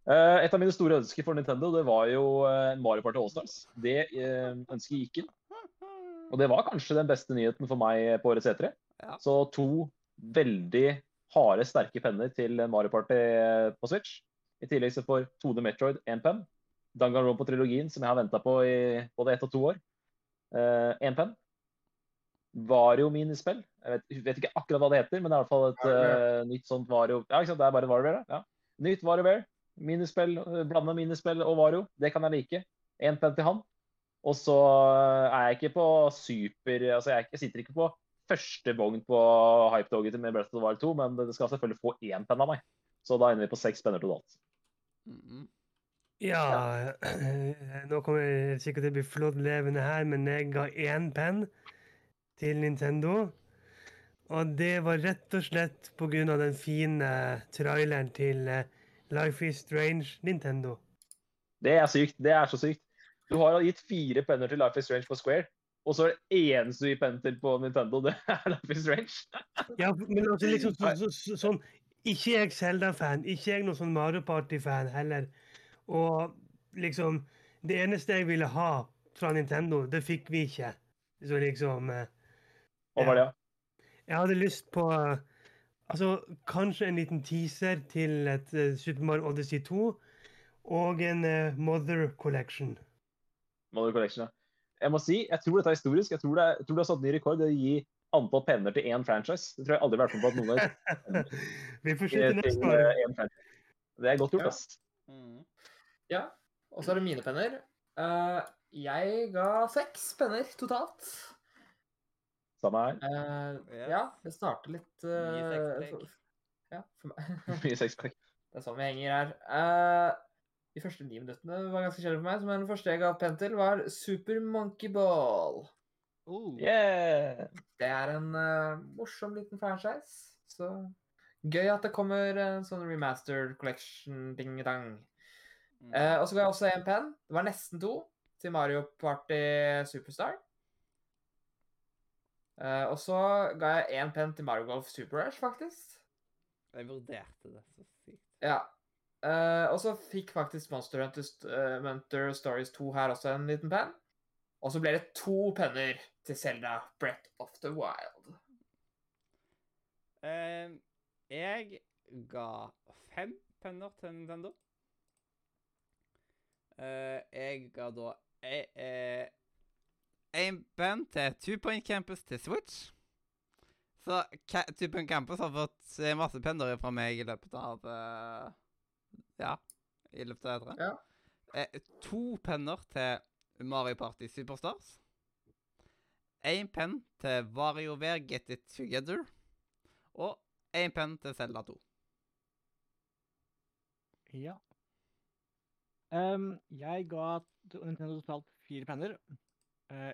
Eh, et av mine store ønsker for Nintendo det var jo eh, Mario Party Allstars. Det ønsket gikk inn. Og det var kanskje den beste nyheten for meg på årets E3. Ja. Så to veldig harde, sterke penner til Mario Party på Switch. I tillegg så får 2D Metroid én penn. Danganronpa-trilogien, som jeg har venta på i både ett og to år. Én penn. Vario-minispill. Jeg vet, vet ikke akkurat hva det heter, men det er i hvert fall et uh, nytt sånt Vario... Ja, ikke sant, det er bare Vario Bear, Ja. Nytt WarioWare. Minispill, blanda blande minispill og Vario. Det kan jeg like. Én penn til han. Og så er jeg ikke på super Altså, jeg, er jeg sitter ikke på første vogn på hypetoget til med Breath of the Wild 2, men det skal selvfølgelig få én penn av meg. Så da ender vi på seks penner totalt. Mhm. Ja, nå kommer jeg sikkert til å bli flott levende her, men jeg ga én penn til Nintendo. Og det var rett og slett av den fine traileren til eh, Life is Strange Nintendo. Det er sykt. Det er så sykt. Du har gitt fire penner til Life is Strange på Square, og så er det eneste du gir penn til på Nintendo, det er Life is Strange. Ja, men altså liksom så, så, så, sånn Ikke jeg Zelda-fan, ikke jeg noen sånn Mario Party-fan heller. Og liksom Det eneste jeg ville ha fra Nintendo, det fikk vi ikke. Så liksom eh, hva var det? Jeg hadde lyst på eh, Altså, kanskje en liten teaser til et uh, Super Mario Odyssey 2 og en uh, Mother Collection. Mother Collection, ja. Jeg må si, jeg tror dette er historisk. Jeg tror det, jeg tror det har satt ny rekord i å gi antall penner til én franchise. Det tror jeg aldri har vært med på at noen har Vi får gitt til neste år. eh. Det er godt gjort, Ja. ass. Mhm. Ja. Og så er det mine penner. Uh, jeg ga seks penner totalt. Samme her. Uh, yeah. Ja, det starter litt Mye eh, Ja, for meg. Mye sexpack. Det er sånn vi henger her. Eh, de første ni minuttene var ganske kjedelige for meg, men den første jeg ga penn til, var Super Monkey Ball. Oh. Yeah! Det er en uh, morsom liten franchise. Så gøy at det kommer en sånn remastered collection-ding-dang. Mhm. Eh, og så ga jeg også en penn. Det var nesten to til Mario Party Superstar. Uh, og så ga jeg én penn til Mario Golf Super Rush, faktisk. Jeg vurderte det så sykt. Ja. Eh, og så fikk faktisk Monster Hunter, St- eh, Hunter Stories 2 her også en liten penn. Og så ble det to penner til Selda Brett of the Wild. Uh, jeg ga fem penner til Nintendo. Jeg ga da én penn til Two Point Campus til Switch. Så Two Point Campus har fått masse penner fra meg i løpet av Ja, i løpet av E3. Ja. Eh, to penner til Mario Party Superstars. Én penn til VarioWare Get It Together. Og én penn til Zelda 2. Ja. Um, jeg ga Nintendo totalt fire penner.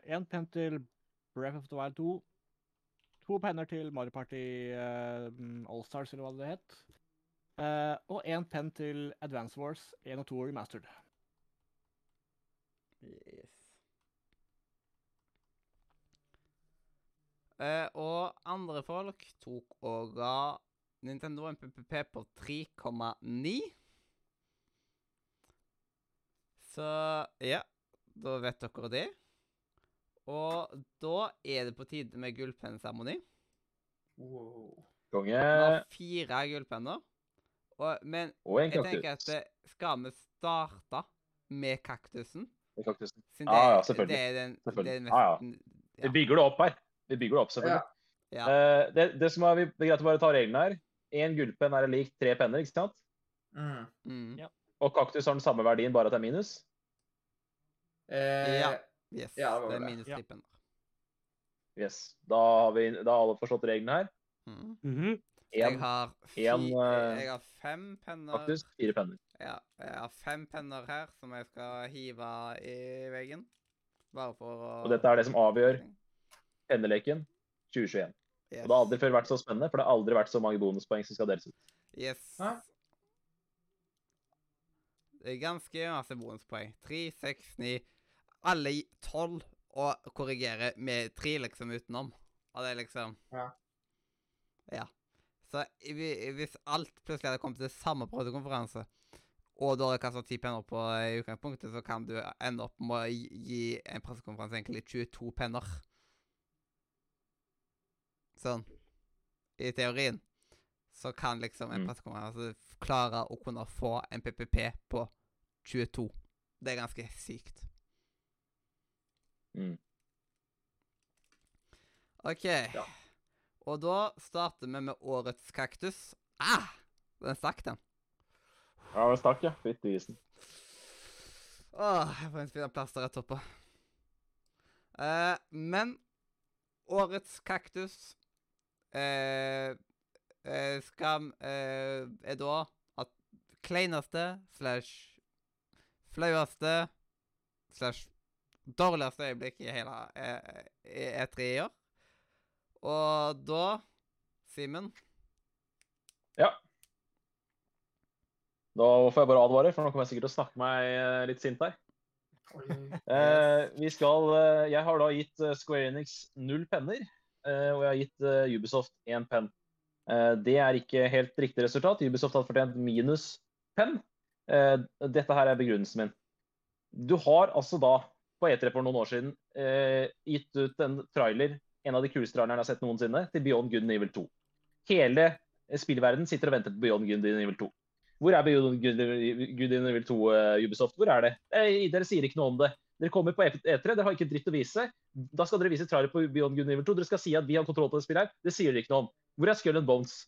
Én penn til Breath of the Wild 2. To penner til Mario Party uh, Allstars, eller hva det het. Eh, og én penn til Advance Wars 1 og 2 Remastered. Yes. Uh, og andre folk tok og ga Nintendo en PPP på 3,9. Så ja, da vet dere det. Og da er det på tide med gullpennseremoni. Wow. Konge. Har fire gullpenner. Og, men Og en jeg tenker at eh, skal vi starte med kaktusen? Med kaktusen. Siden Ja, ja, selvfølgelig. det er den, det er mest, Ja, ja. Vi bygger det opp her. Vi bygger det opp, selvfølgelig. Ja. Uh, det, det som er, vi- det er greit å bare ta reglene her. Én gullpenn er lik tre penner, ikke sant? Mm. Mm. Ja. Og kaktus har den samme verdien, bare at det er minus. Eh, Ja. Yes. Ja, det det er minus Ja. tre penner. Yes. Da har, vi, da har alle forstått reglene her. Mm. Mhm. Jeg har, fi, en, uh, jeg har fem penner Faktisk fire penner. Ja, jeg har fem penner her som jeg skal hive i veggen. Bare for å Og dette er det som avgjør penneleken 2021. Yes. Og det har aldri før vært så spennende, for det har aldri vært så mange bonuspoeng som skal deles ut. Yes. Hæ? Det er ganske masse bonuspoeng. Tre, seks, ni Alle tolv, og korrigere med tre liksom utenom. Og det er liksom Ja. Ja. Så hvis alt plutselig hadde kommet til samme pressekonferanse, og du hadde kastet ti penner på i utgangspunktet, så kan du ende opp med å gi- gi en pressekonferanse egentlig 22 penner. Sånn. I teorien. Så kan liksom en Mm. pressekonferanse klare å kunne få en PPP på 22. Det er ganske sykt. Mm. OK. Ja. Og da starter vi med årets kaktus. Ah! Den stakk, den. Ja, den stakk, ja. Fytti isen. Åh, jeg får en finne plass der rett oppå. Eh, men årets kaktus eh, eh, eh, er da at kleineste slash flaueste slash dårligste øyeblikk i hele eh, eh, E3 i år. Og da, Simen Ja. Da får jeg bare advare, for nå kommer jeg sikkert til å snakke meg eh, litt sint her. Eh, vi skal eh, Jeg har da gitt eh, Square Enix null penner, eh, og jeg har gitt eh, Ubisoft én penn. Eh, det er ikke helt riktig resultat. Ubisoft hadde fortjent minus penn. Eh, dette her er begrunnelsen min. Du har altså da, på E3 for noen år siden, eh, gitt ut en trailer, en av de kuleste trailerne jeg har sett noensinne, til Beyond Good and Evil 2. Hele eh, spillverden sitter og venter på Beyond Good and Evil 2. Hvor er Beyond Good Good and Evil 2, uh, Ubisoft? Hvor er det? Eh, dere sier ikke noe om det. Dere kommer på E3, dere har ikke dritt å vise. Da skal dere vise trailer på Beyond Good and Evil 2. Dere skal si at vi har kontroll på det spillet her. Det sier dere ikke noe om. Hvor er Skull and Bones?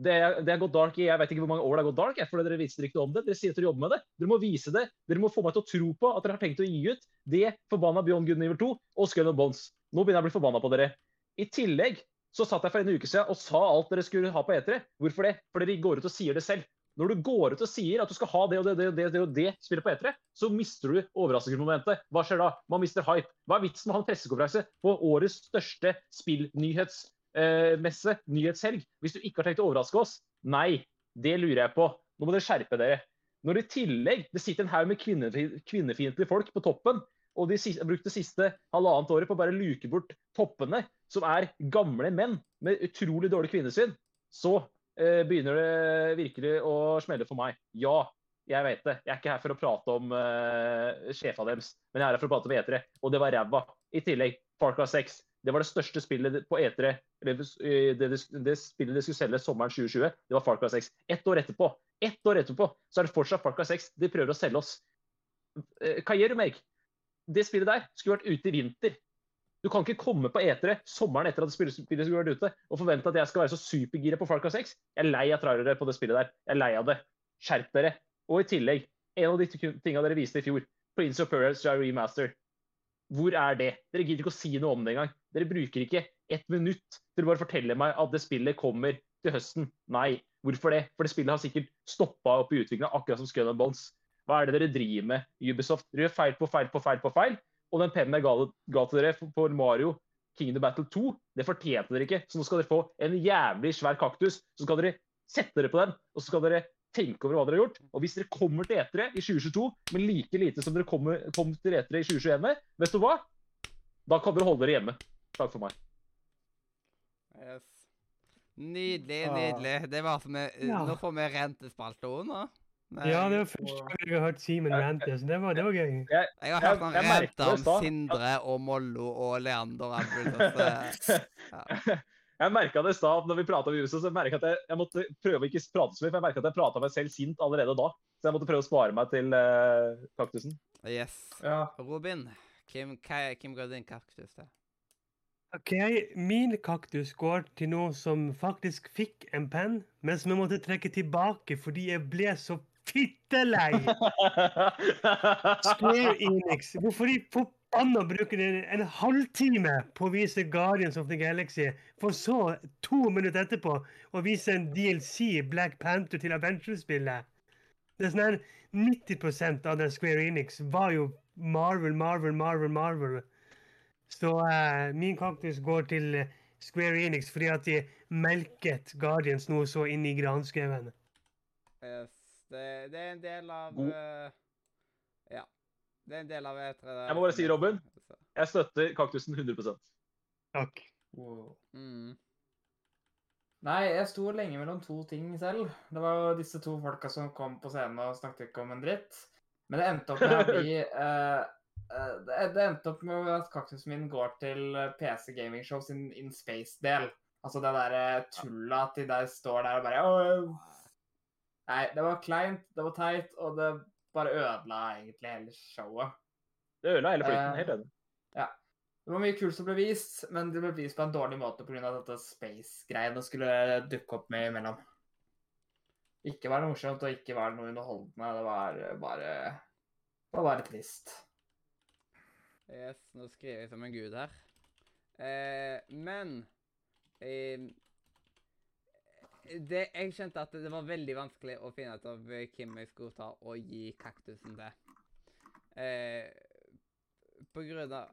Det er gått dark i jeg vet ikke hvor mange år det har gått dark, jeg, for dere viser ikke noe om det. Dere sier at dere jobber med det. Dere må vise det. Dere må få meg til å tro på at dere har tenkt å gi ut det forbanna Beyond Good and Evil 2 og Skull and Bones. Nå begynner jeg å bli forbanna på dere. I tillegg så satt jeg for en uke siden og sa alt dere skulle ha på E3. Hvorfor det? For dere går ut og sier det selv. Når du går ut og sier at du skal ha det og det, det, og det, det og det spillet på E3, så mister du overraskelsesmomentet. Hva skjer da? Man mister hype. Hva er vitsen med å ha en pressekonferanse på årets største spillnyhetsmesse, nyhetshelg, hvis du ikke har tenkt å overraske oss? Nei, det lurer jeg på. Nå må dere skjerpe dere. Når i tillegg det sitter en haug med kvinnefi- kvinnefiendtlige folk på toppen, og de siste, brukte siste halvannet året på å bare luke bort toppene, som er gamle menn med utrolig dårlig kvinnesyn, så eh, begynner det virkelig å smelle for meg. Ja, jeg vet det. Jeg er ikke her for å prate om uh, sjefa deres, men jeg er her for å prate om E3, og det var ræva. I tillegg, Far Cry 6. Det var det største spillet på E3. eller, eh, Det, det, det spillet de skulle selge sommeren 2020, det var Far Cry 6. Ett år etterpå, ett år etterpå, så er det fortsatt Far Cry 6 de prøver å selge oss. Eh, Hva gjør du, Meg? Det spillet der skulle vært ute i vinter. Du kan ikke komme på E3 sommeren etter at spillet skulle vært ute, og forvente at jeg skal være så supergira på Cry 6. Jeg er lei av trailere på det spillet der. Jeg er lei av det. Skjerp dere. Og i tillegg, en av de tinga dere viste i fjor, Prince of Persia Remaster. Hvor er det? Dere gidder ikke å si noe om det engang. Dere bruker ikke ett minutt til å bare fortelle meg at det spillet kommer til høsten. Nei. Hvorfor det? For det spillet har sikkert stoppa opp i utviklinga, akkurat som Skull Bones. Hva er det dere driver med, Ubisoft? Dere gjør feil på feil på feil på feil. Og den pennen jeg ga, ga til dere for- Mario Mario Kingdom Battle 2, det fortjente dere ikke. Så nå skal dere få en jævlig svær kaktus. Så skal dere sette dere på den, og så skal dere tenke over hva dere har gjort. Og hvis dere kommer til E3 i 2022 med like lite som dere kommer, kom til E3 i 2021 med, vet du hva? Da kan dere holde dere hjemme. Takk for meg. Yes. Nydelig, Ah. nydelig. Det var som vi, Ja. Nå får vi rentespalte òg, nå. Nei, Ja, det var første gang jeg har hørt Simen rante, så det var, det var gøy. Jeg har Jeg- hørt han rante om. Sindre og Mollo og Leander Abel. Ja. Jeg merka det i stad når vi prata om viruset, så merket jeg at jeg, jeg måtte prøve å ikke prate så mye, for jeg merka at jeg prata meg selv sint allerede da. Så jeg måtte prøve å spare meg til uh, kaktusen. Yes. Ja. Robin, hvem, hva- ga din kaktus til? OK, min kaktus går til noe som faktisk fikk en penn, men som jeg måtte trekke tilbake fordi jeg ble så fittelei. Square Enix. Hvorfor de forbanna bruker en, en halvtime på å vise Guardians of the Galaxy, for så to minutter etterpå å vise en DLC Black Panther til Adventure-spillet? Det er sånn her 90% av den Square Enix var jo Marvel, Marvel, Marvel, Marvel. Så uh, min kaktus går til Square Enix fordi at de melket Guardians noe så inn i granskauen. Yes. Det, det er en del av God. eh, Ja. Det er en del av E3. Jeg må bare si, Robin. Jeg støtter kaktusen 100 Takk. Wow. Mm. Nei, jeg sto lenge mellom to ting selv. Det var jo disse to folka som kom på scenen og snakket ikke om en dritt. Men det endte opp med å bli eh, eh, det, det endte opp med at kaktusen min går til eh, PC Gaming Show sin In Space-del. Altså det derre tullet at de der står der og bare «Åh». Nei, det var kleint, det var teit, og det bare ødela egentlig hele showet. Det ødela hele flyten. hele Helt enig. Det var mye kult som ble vist, men det ble vist på en dårlig måte pga. dette space-greiene skulle dukke opp med imellom. Ikke var det morsomt, og ikke var det noe underholdende. Det var bare Det var bare trist. Yes, nå skriver jeg som en gud her. Eh, men eh, det, Jeg skjønte at det var veldig vanskelig å finne ut av eh, hvem jeg skulle ta og gi kaktusen til. Eh, på grunn av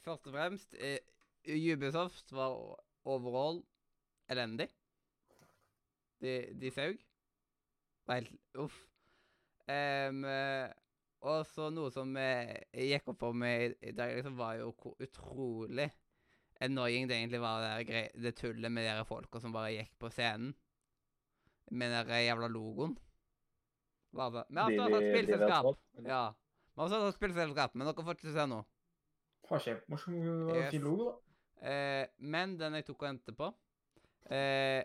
Først og fremst eh, Ubisoft var overall elendig. De, de saug. Var helt Uff. Eh, og så noe som eh, gikk opp for meg i dag, liksom, var jo hvor utrolig annoying det egentlig var, det, der grei- det tullet med de der folka som bare gikk på scenen med den jævla logoen. Var det? Vi har også har spillselskap. Ja. Vi har også hatt spillselskap, men dere får ikke se noe. Var kjempemorsom Yes. fin logo, da. Eh, men den jeg tok og endte på, eh,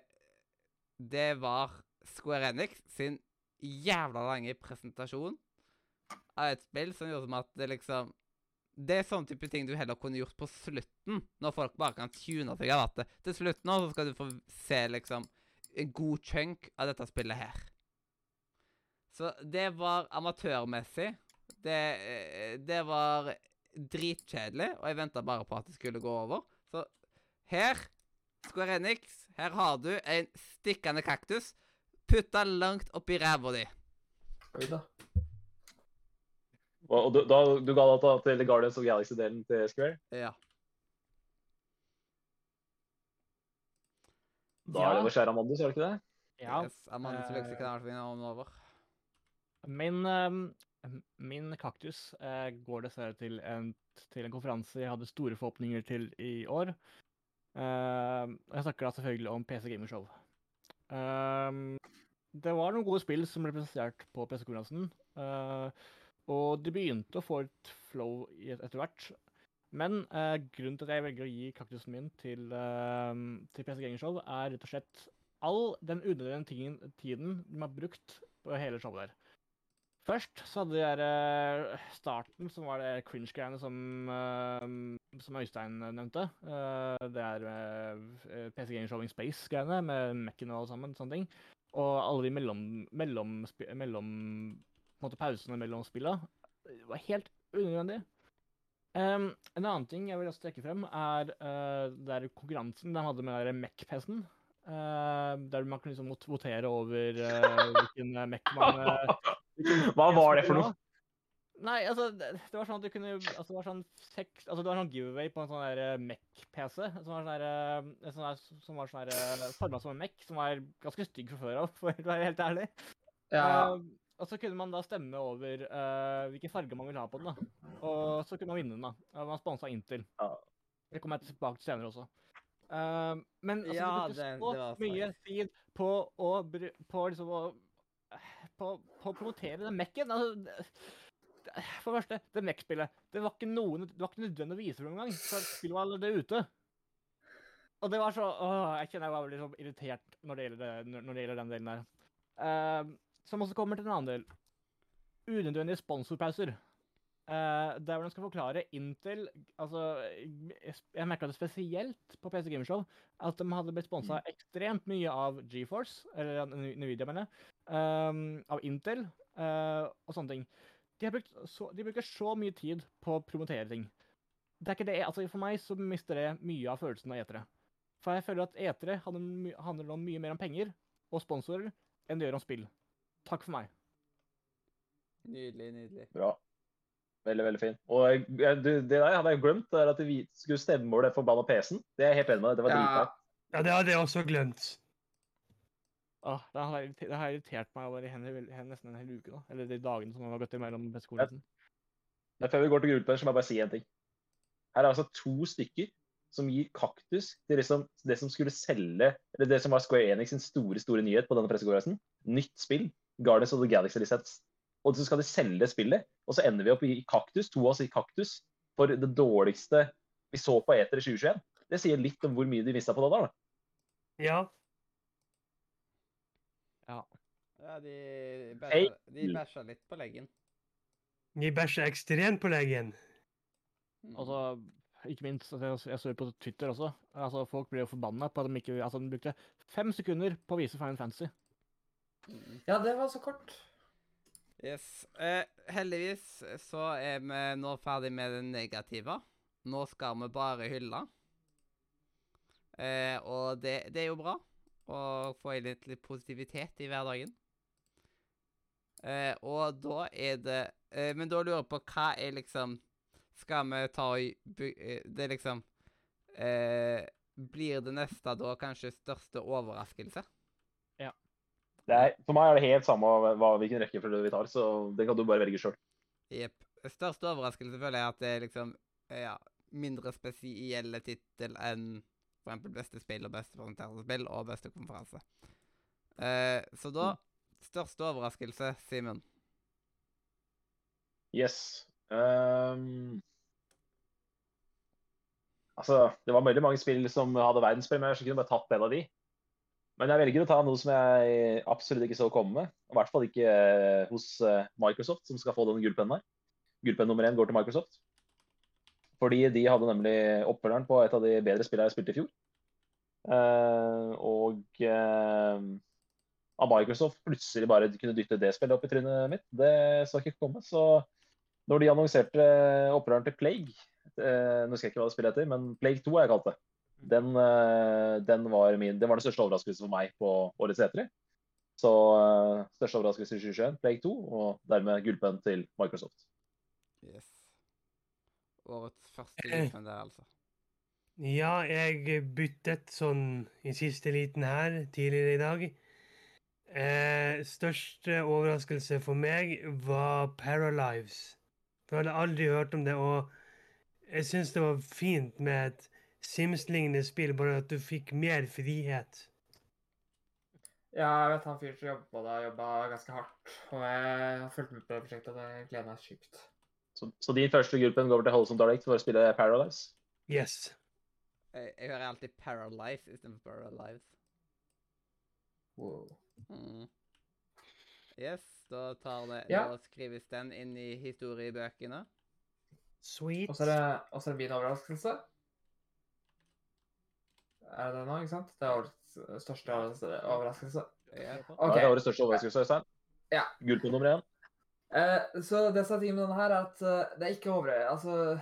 det var Square Enix sin jævla lange presentasjon av et spill som gjorde som at det liksom Det er sånn type ting du heller kunne gjort på slutten, når folk bare kan tune seg av at til slutt nå så skal du få se liksom en god chunk av dette spillet her. Så det var amatørmessig. Det, eh, det var dritkjedelig, og jeg venta bare på at det skulle gå over. Så her, Square Enix, her har du en stikkende kaktus. Putt den langt oppi ræva di. Oi da. Og, du, da, du ga data til Guardians of Galaxy-delen til Square? Ja. Da er det over kjære Amandus, er det ikke det? Ja. Yes, Amandas eh, ikke er alt over. Min, um, min kaktus uh, går dessverre til en, til en konferanse jeg hadde store forhåpninger til i år. Uh, jeg snakker da selvfølgelig om PC Gamer Show. Ehm, det var noen gode spill som ble presentert på PC-konferansen. eh, og de begynte å få et flow etter hvert. Men eh, grunnen til at jeg velger å gi kaktusen min til, ehm, til PC Gaming Show, er rett og slett all den unødvendige tiden de har brukt på hele showet der. Først så hadde de der eh, starten, som var det cringe-greiene som, eh, som Øystein nevnte. Eh, det er PC Gaming Showing Space-greiene med Mekken og alle sammen. sånne ting. Og alle de mellom, mellom, mellom måte, pausene mellom spilla. Det var helt unødvendig. Um, en annen ting jeg vil også trekke frem, er uh, der konkurransen de hadde med Mech-PC-en. Uh, der man kan liksom vot- votere over uh, hvilken uh, Mech man eh, hvilken Hva var det for noe? Nei, altså, det, det var sånn at du kunne Altså, det var sånn seks Altså, det var sånn giveaway på en sånn der eh, Mech-PC. Som var sånn der, eh, sånn der, som var sånn der Forma som en Mech, som var ganske stygg fra før av, for å være helt ærlig. Ja. Eh, og så kunne man da stemme over uh, hvilken farge man ville ha på den. da. Og så kunne man vinne den. da. Og Man sponsa Intel. Ja. Det kommer jeg tilbake til senere også. Uh, men altså, Ja, de brukte så det det mye tid på å, bru- på liksom å på, på å promotere den Mac-en. Altså, det- det- for det første, det Mac-spillet Det var ikke noen, det var ikke nødvendig å vise det engang, for spillet var allerede ute. Og det var så åh, Jeg kjenner jeg var veldig så irritert når det gjelder, det, når- når det gjelder den delen der. Eh, som også kommer til en annen del. Unødvendige sponsorpauser. Uh, der hvor de skal forklare Intel altså, Jeg, merka det spesielt på PC Gamershow at de hadde blitt sponsa ekstremt mye av GeForce, eller Nvidia, mener jeg, ehm, av Intel uh, og sånne ting. De, så, de bruker så mye tid på å promotere ting. Det er ikke det, altså For meg så mister det mye av følelsen av etere. For jeg føler at etere handler, handler om mye mer om penger og sponsorer enn det gjør om spill. Takk for meg. Nydelig, nydelig. Bra. Veldig, veldig fin. Og du, det der hadde jeg glemt, det er at vi skulle stemme over det forbanna PC-en. Det er jeg helt enig med. Det var Ja. dritbra. Ja, det hadde jeg også glemt. Åh, det har, det har irritert meg over i henne, henne nesten en hel uke. da. Eller de dagene som har gått imellom bestekonferansen. Men før vi går til gruppepunch, så må jeg bare si en ting. Her er altså to stykker som gir kaktus til liksom det som skulle selge Eller det som var Square Enix sin store store nyhet på denne pressekonferansen. Nytt spill. Guardians of the Galaxy-lisens. Og så skal de selge spillet, og så ender vi opp i kaktus, to av oss i kaktus, for det dårligste vi så på Eter i 2021. Det sier litt om hvor mye de mista på det da. da. Ja. Ja, de bæsja, de bæsja litt på leggen. De bæsja ekstremt på leggen. Altså, ikke minst, altså, jeg, jeg så det på Twitter også. Altså, Folk ble jo forbanna på at de ikke altså, de brukte fem sekunder på å vise Final Fantasy. Ja, det var så kort. Yes. Eh, heldigvis så er vi nå ferdig med det negative. Nå skal vi bare hylle. Eh, og det, det er jo bra å få inn litt, litt positivitet i hverdagen. Eh, og da er det eh, Men da lurer jeg på hva er liksom Skal vi ta og eh, Det er liksom eh, Blir det neste da kanskje største overraskelse? Det er, for meg er det helt samme hva, hvilken rekkefølge vi tar, så det kan du bare velge sjøl. Jepp. Største overraskelse føler jeg at det er liksom ja, mindre spesielle tittel enn for eksempel beste spill og beste presenterte spill og beste konferanse. Eh, så da Største overraskelse, Simen. Yes. Um, altså, det var veldig mange spill som hadde verdenspremiere, så jeg kunne bare tatt en av de. Men jeg velger å ta noe som jeg absolutt ikke så komme med. I hvert fall ikke eh, hos eh, Microsoft, som skal få den gullpennen her. Gullpenn nummer én går til Microsoft. Fordi de hadde nemlig oppfølgeren på et av de bedre spillene jeg spilte i fjor. Eh, og av Microsoft plutselig bare kunne dytte det spillet opp i trynet mitt, det så ikke komme. Så når de annonserte opprøreren til Plague Nå skal jeg ikke hva det spillet heter, men Plague 2 har jeg kalt det. Den, eh, den, var min, det var den største overraskelsen for meg på årets E3. Så eh, største overraskelse i 2021, Plague 2, og dermed gullpenn til Microsoft. Yes. Årets første gullpenn der, altså. Ja, jeg byttet sånn i siste liten her tidligere i dag. Eh, største overraskelse for meg var Paralives. For jeg hadde aldri hørt om det, og jeg syns det var fint med et Sims-lignende spill, bare at du fikk mer frihet. Ja, jeg vet han fyren som jobber på det, har jobba ganske hardt. Og jeg har fulgt med på det prosjektet, og det gleder meg sykt. Så, så din første gruppen går over til Holson Direct for å spille Paradise. Yes. Jeg, jeg hører alltid Paralife istedenfor Paralives. Wow. Mm. Yes, da tar det Ja. Da skrives den inn i historiebøkene. Sweet. Og så er det, og så er det min overraskelse. Er det det nå, ikke sant? Det er årets største overraskelse. Ja. OK. Det er årets største overraskelse, Øystein. Ja. Gull på nummer én. Eh, så det som er tingen med denne her, er at eh, det er ikke over... Altså,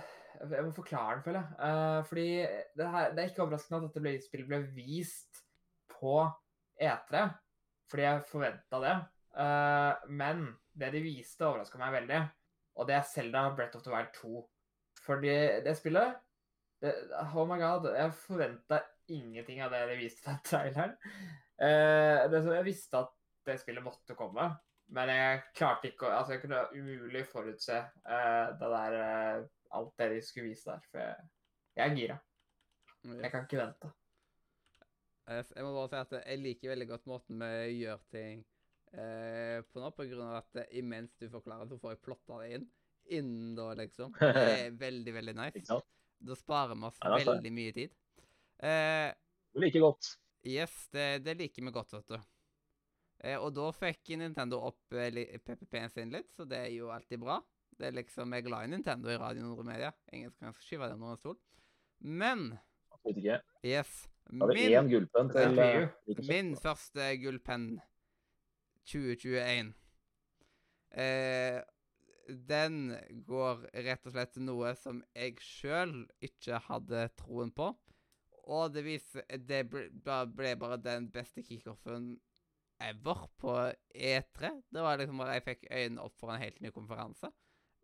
jeg må forklare den, føler jeg. Eh, fordi det, her, det er ikke overraskende at dette ble, spillet ble vist på E3, fordi jeg forventa det. Eh, men det de viste, overraska meg veldig. Og det er Selda Breath of the Wild 2. Fordi det spillet det, Oh my god, jeg forventa ingenting av det de viste den traileren. Uh, det, som jeg visste at det spillet måtte komme. Men jeg klarte ikke å Altså, jeg kunne umulig forutse uh, det der uh, Alt det de skulle vise der. For jeg, jeg er gira. Jeg kan ikke vente. Jeg må bare si at jeg liker veldig godt måten vi gjør ting på nå, på grunn av at imens du forklarer, så får jeg plotta det inn. Innen da, liksom. Det er veldig, veldig nice. Da sparer vi oss veldig mye tid. Eh, Like godt. yes, det, det liker vi godt, vet du. Eh, og da fikk Nintendo opp eh, PPP-en sin litt, så det er jo alltid bra. Det er liksom, Jeg er glad i Nintendo i Radio Nordre Media. Ingen kan skyve det under en stol. Men Absolutt ikke. yes, min til eh, Min første gullpenn 2021 eh, Den går rett og slett til noe som jeg sjøl ikke hadde troen på. Og det viser Det ble, ble bare den beste kickoffen ever på E3. Det var liksom bare Jeg fikk øynene opp for en helt ny konferanse.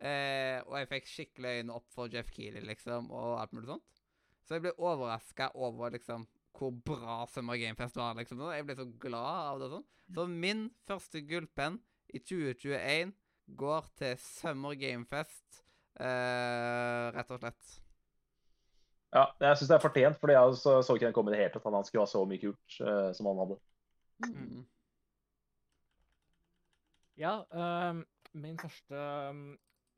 Eh, og jeg fikk skikkelig øynene opp for Jeff Keeley, liksom, og alt mulig sånt. Så jeg ble overraska over liksom hvor bra Summer Game Fest var. liksom. Jeg ble så glad av det. og sånn. Så min første gullpenn i 2021 går til Summer Game Fest, eh, rett og slett. Ja, jeg syns det er fortjent, fordi jeg så, så ikke den komme i det hele tatt. at Han skulle ha så mye kult uh, som han hadde. Mm. Ja, ehm, min første um,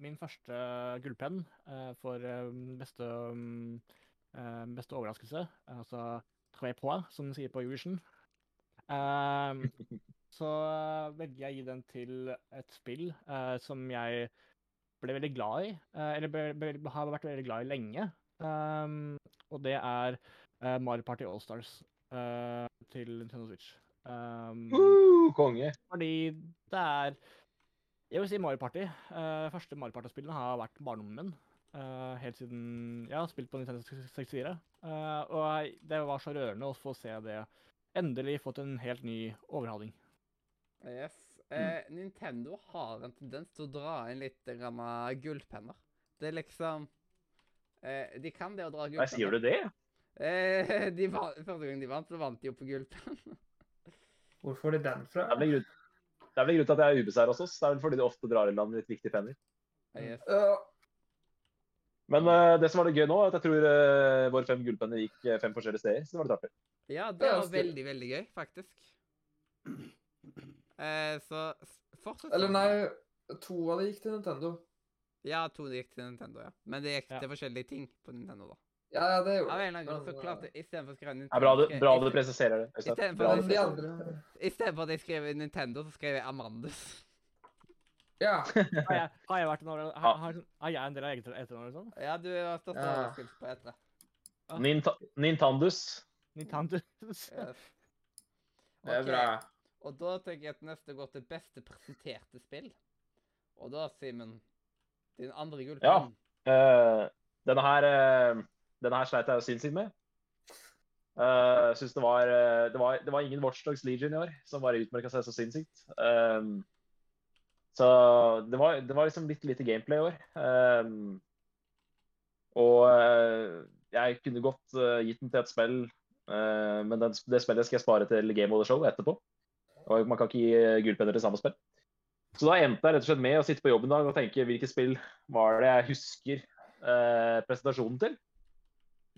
Min første gullpenn uh, for um, beste um, beste overraskelse, altså tre Poix, som de sier på Eurovision. Ehm, så velger jeg å gi den til et spill uh, som jeg ble veldig glad i, eller ble, ble, har vært veldig glad i lenge. Ehm, og det er uh, Mario Party Allstars uh, til Nintendo Switch. Um, Uh, konge. fordi det er Jeg vil si Mario Party. Uh, første Mario Party-spillene har vært barndommen min. Uh, helt siden Jeg har spilt på Nintendo 64. eh, og det var så rørende å få se det endelig fått en helt ny overhaling. Yes. Nintendo har en tendens til å dra inn litt gullpenner. Det er liksom De kan det å dra Nei, sier du det? Eh, de vant, første gang de vant, så vant de jo på gullpenn. Hvor får de den fra? Det er vel grunnen til at jeg er ubeseira hos oss. Det er vel fordi de ofte drar i land litt viktige penner. yes. Ja. Men uh, det som var det gøy nå, er at jeg tror uh, våre fem gullpenner gikk eh, fem forskjellige steder. Så det var litt artig. Ja, Det var veldig, veldig gøy, faktisk. Eh, så fortsett. Eller sånn. nei, to av de gikk til Nintendo. Ja, to gikk til Nintendo, ja. Men det gikk Ja. til forskjellige ting på Nintendo, da. Ja, ja, det gjorde det. grunn så Men, I stedet for å skrive Nintendo er bra du, bra du presiserer det. I stedet for at jeg skrev Nintendo, så skrev jeg Amandus. Ja. Har jeg, har jeg vært en over, har, har, har jeg en del av eget etternavn eller sånn? Ja, du har stått Ja. overraskelse på etter. Ninta Nintandus. Nintandus. Yes. Det er bra. Og da tenker jeg at neste går til beste presenterte spill. Og da, Simen, din andre gullpenn. Uh, denne her uh, denne her sleit jeg jo sinnssykt med. Uh, synes det var, uh, det var Det var ingen Watchdogs Legion i år som bare utmerka seg så sinnssykt. Um, så det var, det var liksom litt lite gameplay i år. Um, og uh, jeg kunne godt uh, gitt den til et spill, uh, men den, det spillet skal jeg spare til Game of the Show etterpå. Og man kan ikke gi gullpenner til samme spill. Så da endte jeg rett og slett med å sitte på jobb en dag og tenke hvilke spill var det jeg husker eh, presentasjonen til.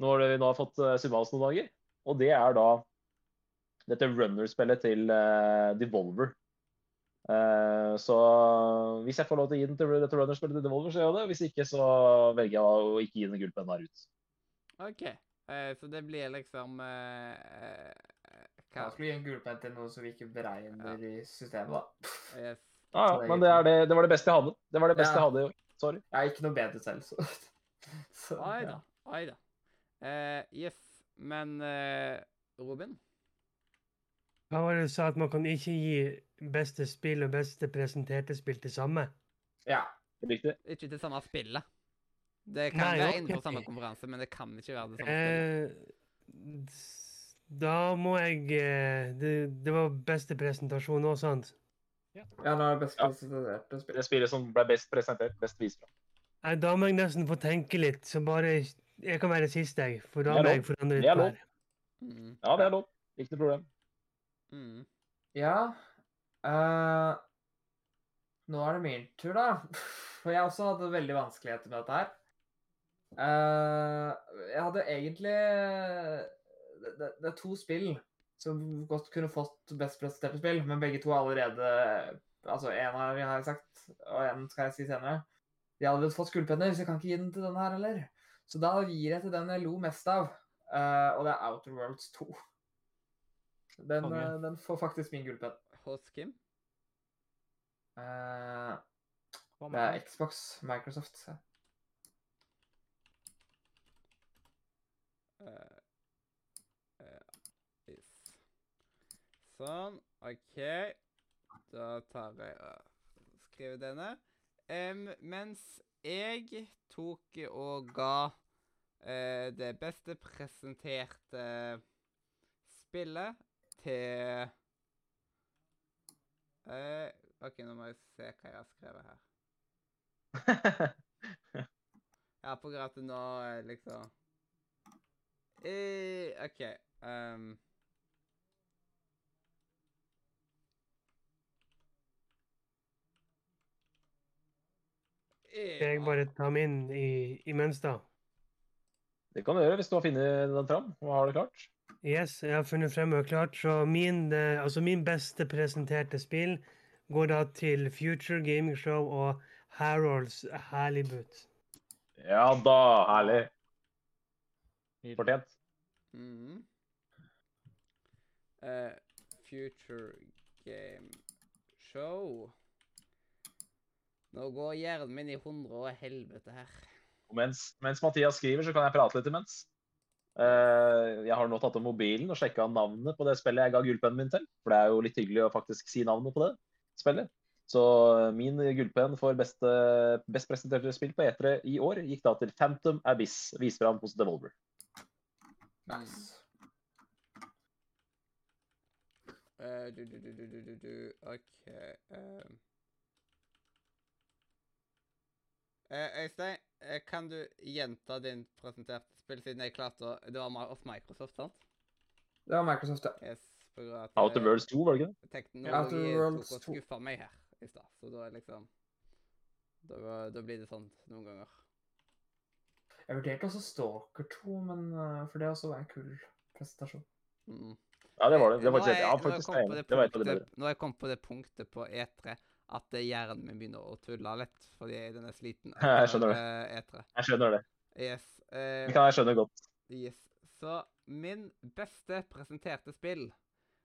Når vi nå har fått eh, summa noen dager. Og det er da dette runner-spillet til eh, Devolver. Eh, så hvis jeg får lov til å gi den til dette runner-spillet til Devolver, så gjør jeg det. Hvis ikke, så velger jeg å ikke gi den gullpennen her ut. OK. Uh, så det blir liksom uh, uh, Hva skal vi gi en gulpenn til noe som vi ikke beregner i systemet, da. yes. Ja, ja, er men det, er det, det var det beste jeg hadde. Det var det beste Ja. jeg hadde i år. Sorry. Jeg er ikke noe bedre selv, så, så da. Oi da. Eh, yes. Men uh, Robin? Hva var det du sa, at man kan ikke gi beste spill og beste presenterte spill til samme? ja. Riktig. Ikke til samme spillet. Det kan Nei, være okay. innenfor samme konferanse, men det kan ikke være det samme spillet. Uh, da må jeg eh, det, det var beste presentasjon òg, sant? Ja, er det best presentert. presenterte spill. Det spillet som ble best presentert, best vist fram. Nei, da må jeg nesten få tenke litt, så bare Jeg kan være sist, jeg. For da er må jeg forandre Det litt er lov. Mm. Ja, det er lov. Ikke noe problem. Mm. Ja uh, Nå er det min tur, da. For jeg også hadde veldig vanskeligheter med dette her. Uh, jeg hadde egentlig det, det, det er to spill som godt kunne fått best presenterte spill, men begge to er allerede Altså, en har jeg sagt, og en skal jeg si senere. De har allerede fått gullpenner, så jeg kan ikke gi den til denne her heller. Så da gir jeg til den jeg lo mest av, eh, og det er Outer Worlds 2. Den, eh, den får faktisk min gullpenn. Hos Kim? Uh, det er? Xbox, Microsoft. så. Eh, eh, yes. Sånn. OK. Da tar jeg og skriver denne. Um, mens jeg tok og ga uh, det beste presenterte spillet til uh, OK, nå må jeg se hva jeg har skrevet her. Ja, på grunn av at nå eh, liksom uh, OK. ehm. Skal jeg bare ta min i, imens, da? Det kan du gjøre hvis du har funnet den fram og har det klart. Yes, jeg har funnet frem og klart. Så min, eh, altså min beste presenterte spill går da til Future Gaming Show og Harolds Halibut. Ja da, herlig. Fortjent. Mm -hmm. uh, Future Game Show. Nå går hjernen min i hundre og helvete her. Mens, mens Mathias skriver, så kan jeg prate litt imens. Uh, jeg har nå tatt opp mobilen og sjekka navnet på det spillet jeg ga gullpennen min til. For det er jo litt hyggelig å faktisk si navnet på det spillet. Så eh, min gullpenn for beste, best presenterte spill på E3 i år gikk da til Phantom Abyss, vist fram hos Devolver. Nice. Uh, du, du, du, du, du, du. OK ehm. Eh, Øystein, eh, kan du gjenta din presenterte spill, siden jeg klarte å Det var off Microsoft, sant? Det var Microsoft, ja. Yes, på grunn av at Outer eh, Worlds 2, var det ikke det? Teknologi Outer Worlds tok og 2. skuffa meg her i stad, så da er liksom da, da blir det sånn noen ganger. Jeg vurderte også Stalker 2, men eh, for det også var en kul presentasjon. Mm. Ja, det var det. Det var Nå ikke, ja, nå jeg faktisk det Det var et av de bedre. Nå har jeg kommet på det punktet på E3 at hjernen min begynner å tulle litt fordi den er sliten. Jeg skjønner det. eh, E3. Jeg skjønner det. Yes. eh, Det kan jeg skjønne godt. yes. Så min beste presenterte spill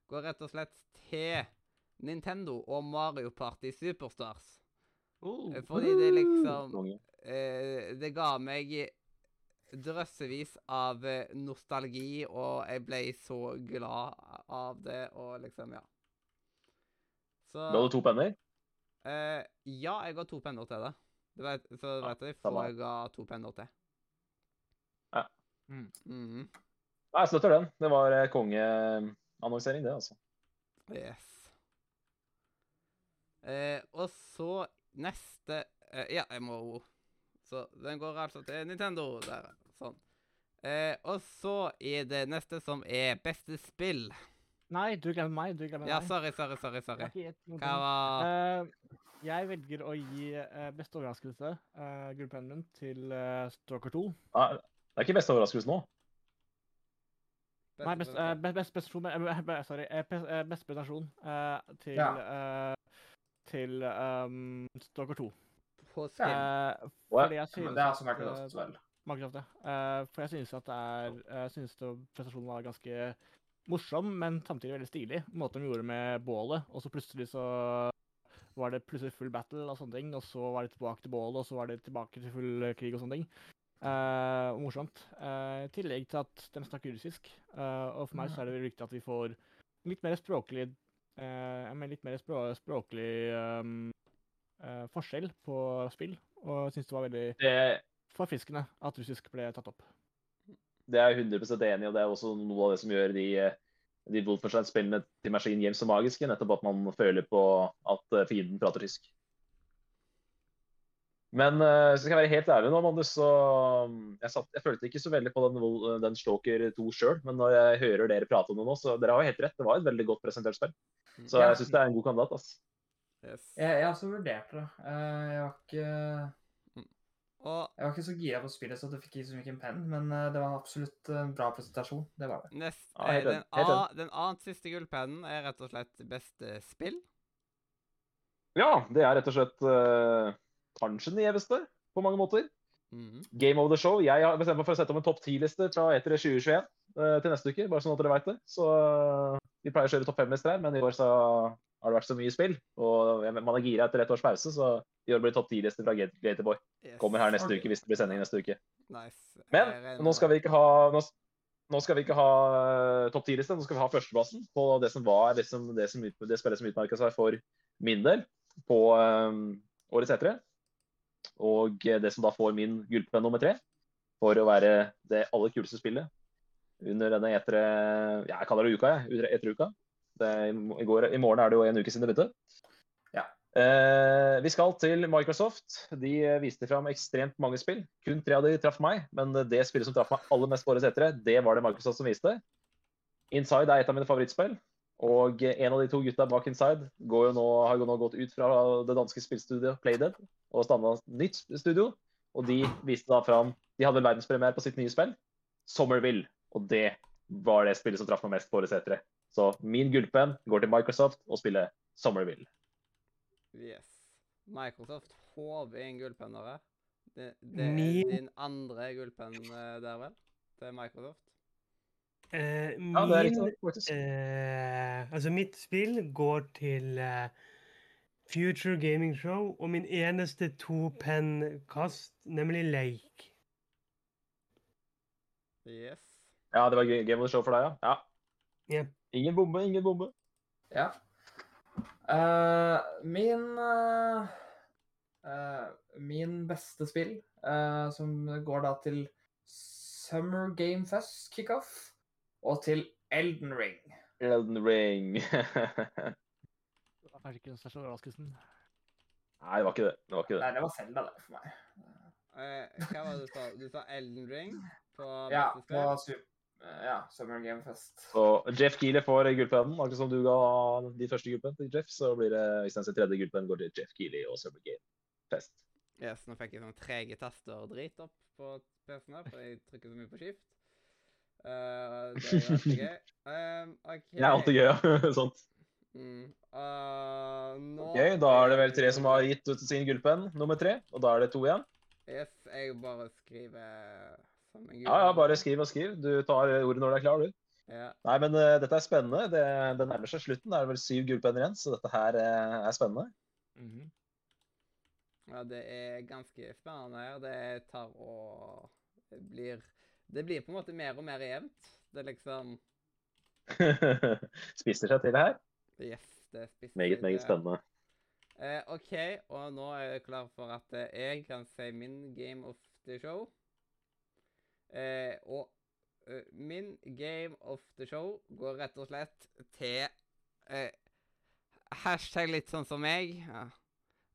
går rett og slett til Nintendo og Mario Party Superstars. Oh. Eh, Fordi det liksom eh, Det ga meg drøssevis av eh, nostalgi, og jeg ble så glad av det, og liksom, ja. Så Du hadde to penner? Eh, Ja, jeg ga to penner til det. Du vet, så Ja, vet jeg samme får jeg ga to penner til. Ja. Mm. Mm. Nei, jeg støtter den. Det var eh, kongeannonsering, det, altså. Yes. Uh, og så neste uh, Ja, jeg må Så den går altså til Nintendo. Der. Sånn. Eh, og så er det neste som er beste spill. Nei, du glemmer meg. Du glemmer meg. Ja, sorry, sorry, sorry. Sorry. Hva var uh, jeg velger å gi uh, beste overraskelse, uh, gullpennen min, til uh, Stalker 2. Ah, det er ikke beste overraskelse nå. Nei, best, uh, best, best presentasjon uh, Sorry. beste presentasjon uh, til Ja. eh, til um, Stalker 2. På Ja. Uh, synes det er også at, Microsoft, vel. Microsoft, ja. Eh, for jeg synes at det er Jeg synes det, presentasjonen var ganske morsom, men samtidig veldig stilig. Måten de gjorde med bålet, og så plutselig så var det plutselig full battle og sånne ting, og så var det tilbake til bålet, og så var det tilbake til full eh, krig og sånne ting. Uh, og morsomt. I I tillegg til at de snakker russisk. Uh, og for meg så er det veldig viktig at vi får litt mer språklig eh, men litt mer språ språklig um, eh, forskjell på spill. Og jeg syns det var veldig Det, forfriskende at russisk ble tatt opp. Det er jeg 100 enig i, og det er også noe av det som gjør de, eh, de Wolfenstein-spillene til Machine Games så magiske. Nettopp at man føler på at eh, fienden prater tysk. Men eh, skal jeg være helt ærlig nå, Mandus, så mm, jeg, satt, jeg følte ikke så veldig på den, den Stalker 2 sjøl. Men når jeg hører dere prate om det nå, så dere har jo helt rett. Det var et veldig godt presentert spill. Så jeg syns det er en god kandidat. ass. Yes. Jeg, jeg også vurdert det. Eh, jeg har ikke Og Jeg var ikke så gira på spillet, så det fikk liksom ikke en penn, men eh, det var absolutt en bra presentasjon. Det var det. nest, Ja, eh, helt den, enig, helt a, den annet siste gullpennen er rett og slett beste spill. Ja, det er rett og slett eh, kanskje den gjeveste på mange måter. Mhm. Game of the show. Jeg har bestemt meg for å sette opp en topp 10-liste fra etter 2021 eh, til neste uke, bare sånn at dere vet det. Så eh, vi pleier å kjøre topp fem-lister her, men i år så har det vært så mye spill. Og man er gira etter ett års pause, så i år blir det topp ti-liste fra Gatorboy. Kommer her neste uke hvis det blir sending neste uke. Nice. Men nå skal vi ikke ha nå, nå skal vi ikke ha topp ti-liste, nå skal vi ha førsteplassen på det som var liksom det, som, det spillet som utmerka seg for min del på um, årets etere. Og det som da får min gullpenn nummer tre, for å være det aller kuleste spillet under denne etere ja, Jeg kaller det uka, jeg. Etter Eteruka. Det, i, går, I morgen er det jo en uke siden det begynte. Ja. Eh, vi skal til Microsoft. De eh, viste fram ekstremt mange spill. Kun tre av de traff meg, men det spillet som traff meg aller mest på årets etere, det var det Microsoft som viste. Inside er et av mine favorittspill. Og eh, en av de to gutta bak Inside går jo nå, har jo nå gått ut fra det danske spillstudioet Playdead og standa nytt studio. Og de viste da fram De hadde verdenspremiere på sitt nye spill, Somerville. Og det var det spillet som traff meg mest på årets etere. Så min gullpenn går til Microsoft og spiller Summerville. Yes. Microsoft håver inn gullpenner her. Det, det er Min- din andre gullpenn eh, der, vel? Til Microsoft? Eh, Ja, det er min riktig. faktisk. eh, Altså, mitt spill går til eh, Future Gaming Show og min eneste to-penn-kast, nemlig Lake. Yes. Ja, det var Game of the Show for deg, ja? ja. Ja. Ingen bombe, ingen bombe. Ja. Uh, min uh, uh, Min beste spill, eh, som går da til Summer Game Fest kickoff, og til Elden Ring. Elden Ring. Det var kanskje ikke den største overraskelsen. Nei, det var ikke det. Det var ikke det. Nei, det var Zelda, det, for meg. Eh, hva var det du sa? Du sa Elden Ring på Ja, på spill? Eh, ja, Summer Game Fest. Så Jeff Keele får gullpennen. Akkurat som du ga de første gullpennene til Jeff, så blir det hvis den tredje gullpennen går til Jeff Keele og Summer Game Fest. Yes, nå fikk jeg sånn trege taster drit opp på PC-en her, for jeg trykker så mye på skift. Uh, det er alltid gøy. Um, okay. Det er alltid gøy, ja. Sånt. Mm. Uh, nå Ok, Da er det vel tre som har gitt ut sin gullpenn, nummer tre. Og da er det to igjen. Yes, jeg bare skriver Ja, ja, bare skriv og skriv. Du tar ordet når du er klar, du. Ja. Nei, men uh, dette er spennende. Det, det nærmer seg slutten. Det er vel syv gullpenner igjen, så dette her uh, er spennende. Mhm. ja, det er ganske spennende her. Det tar og Det blir Det blir på en måte mer og mer jevnt. Det er liksom Spiser seg til her. Yes, det spiser Meget, meget spennende. Uh, OK, og nå er jeg klar for at jeg kan si min game of the show. Eh, og eh, min game of the show går rett og slett til eh, Hashtag litt sånn som meg. Ja.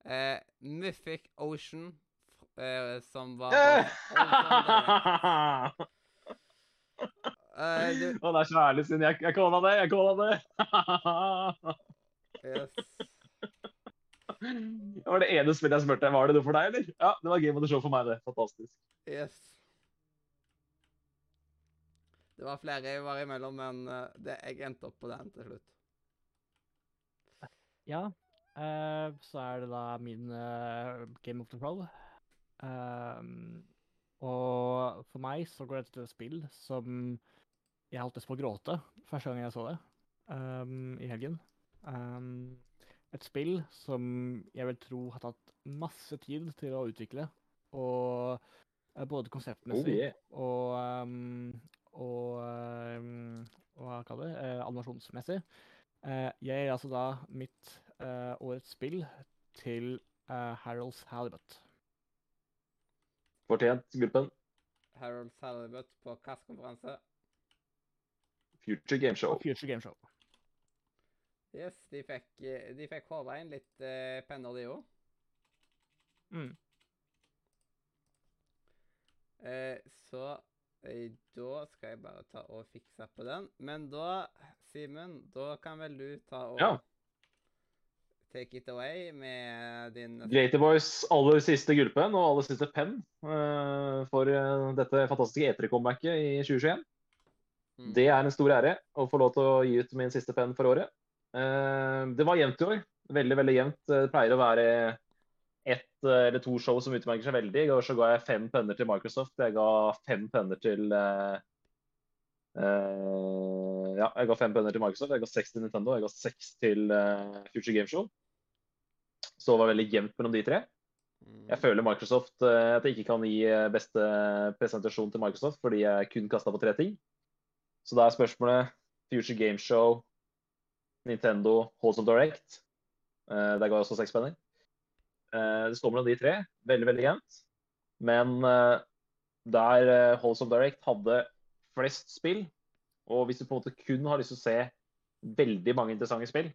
Eh, Mythic Ocean, eh, som var Å, Eh, du, det er så ærlig, siden jeg, jeg kåla det. Jeg kåla det. yes. Det var det ene spillet jeg spurte. Var det noe for deg, eller? Ja, det var Game of the Show for meg, det. Fantastisk. Yes. Det var flere jeg var imellom, men eh, det, jeg endte opp på den til slutt. Ja, Uh, så er det da min uh, Game of the Roll. Ehm, og for meg så går dette til et spill som jeg holdt nesten på å gråte første gang jeg så det um, i helgen. Um, et spill som jeg vil tro har tatt masse tid til å utvikle. Og både både Oh, konseptmessig yeah. og, ehm, og ehm, hva kaller det, eh, animasjonsmessig. Eh, jeg gir altså da mitt eh, årets spill til uh, Harold's Halibut. Fortjent gruppen. Harold Salibut på kassekonferanse. Future Game Show. Og Future Game Show. Yes, de fikk, eh, de fikk håva inn litt eh, penner, de òg. Mm. Eh, så eh, da skal jeg bare ta og fikse på den. Men da, Simen, da kan vel du ta og Ja. take it away med din Greater Boys aller siste gullpenn og aller siste penn uh, for eh, dette fantastiske E3-comebacket i 2021. Mm. Det er en stor ære å få lov til å gi ut min siste penn for året. Uh, Det var jevnt i år. Veldig, veldig jevnt. Det pleier å være ett eh, eller to show som utmerker seg veldig. I går så ga jeg fem penner til Microsoft. Jeg ga fem penner til uh, Ja, jeg ga fem penner til Microsoft. Jeg ga seks til Nintendo. Jeg ga seks til uh, Future Game Show. Så det var veldig jevnt mellom de tre. Mm. Jeg føler Microsoft at jeg ikke kan gi beste presentasjon til Microsoft fordi jeg kun kasta på tre ting. Så da er spørsmålet Future Game Show, Nintendo, Halls of Direct. Der ga jeg også seks penner. Eh, Det står mellom de tre. Veldig, veldig jevnt. Men eh, der Halls of Direct hadde flest spill, og hvis du på en måte kun har lyst til å se veldig mange interessante spill,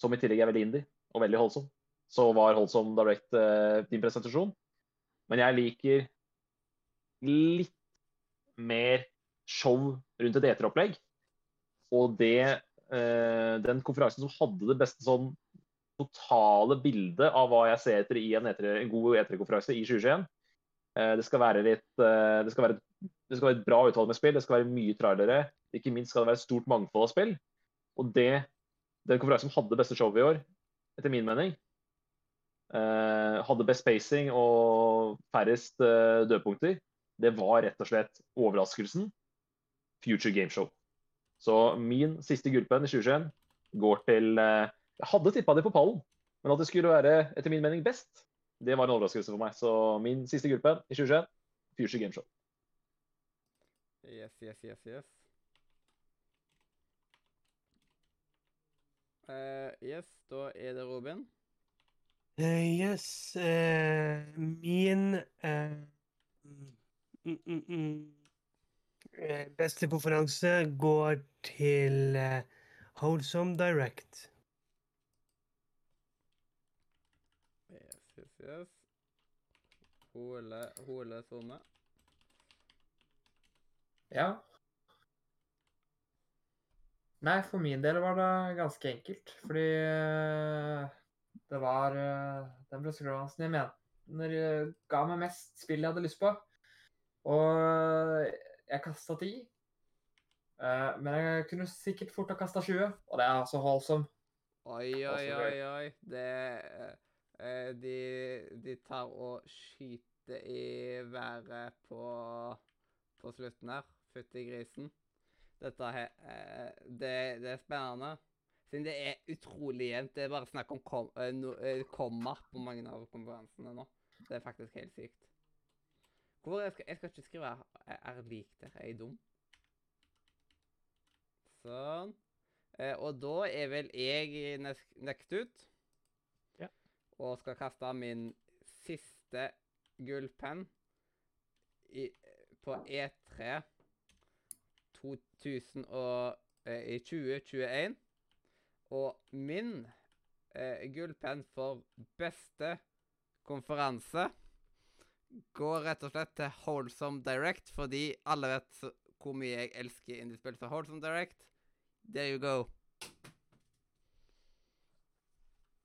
som i tillegg er veldig indie og veldig holdsom, så var Holdsom Direct din presentasjon. Men jeg liker litt mer show rundt et eteropplegg. Og det, den konferansen som hadde det beste sånn totale bildet av hva jeg ser etter i en, etere, en god E3-konferanse i 2021. Eh, det skal være litt eh, det, skal være, det skal være et bra utvalg med spill, det skal være mye trailere. Ikke minst skal det være et stort mangfold av spill. Og det, den konferansen som hadde beste showet i år, etter min mening, eh, hadde best spacing og færrest dødpunkter, det var rett og slett overraskelsen Future Game Show. Så min siste gullpenn i 2021 går til Jeg hadde tippa det på pallen, men at det skulle være etter min mening best, det var en overraskelse for meg. Så min siste gullpenn i 2021 Future Game Show. Yes, yes, yes, yes. Eh, yes, da er det Robin. Uh, yes, Uh, min eh, mm, mm, mm, eh, beste konferanse går til Wholesome Direct. Yes. Hole, Hole sone. Ja. Nei, for min del var det ganske enkelt. Fordi eh, det var eh, den pressekonferansen jeg mener eh, ga meg mest spill jeg hadde lyst på. Og jeg kasta 10. Eh, Men jeg kunne sikkert fort ha kasta 20, og det er altså holdsom. Oi, oi, oi, oi. Det eh, de, de tar og skyter i været på, på slutten her. Fytti grisen. Dette her eh, det, det er spennende. Siden det er utrolig jevnt. Det er bare snakk om kom, eh, no, eh, komma på mange av konferansene nå. Det er faktisk helt sykt. Hvor jeg skal, jeg skal ikke skrive er, lik der. Er jeg dum? Sånn. Eh, og da er vel jeg nekt ut. Og skal kaste min siste gullpenn på E3 2000 og, eh, i 2021. Og min eh, gullpenn for beste konferanse går rett og slett til Wholesome Direct, fordi alle vet så, hvor mye jeg elsker indiespill. Så Wholesome Direct, there you go.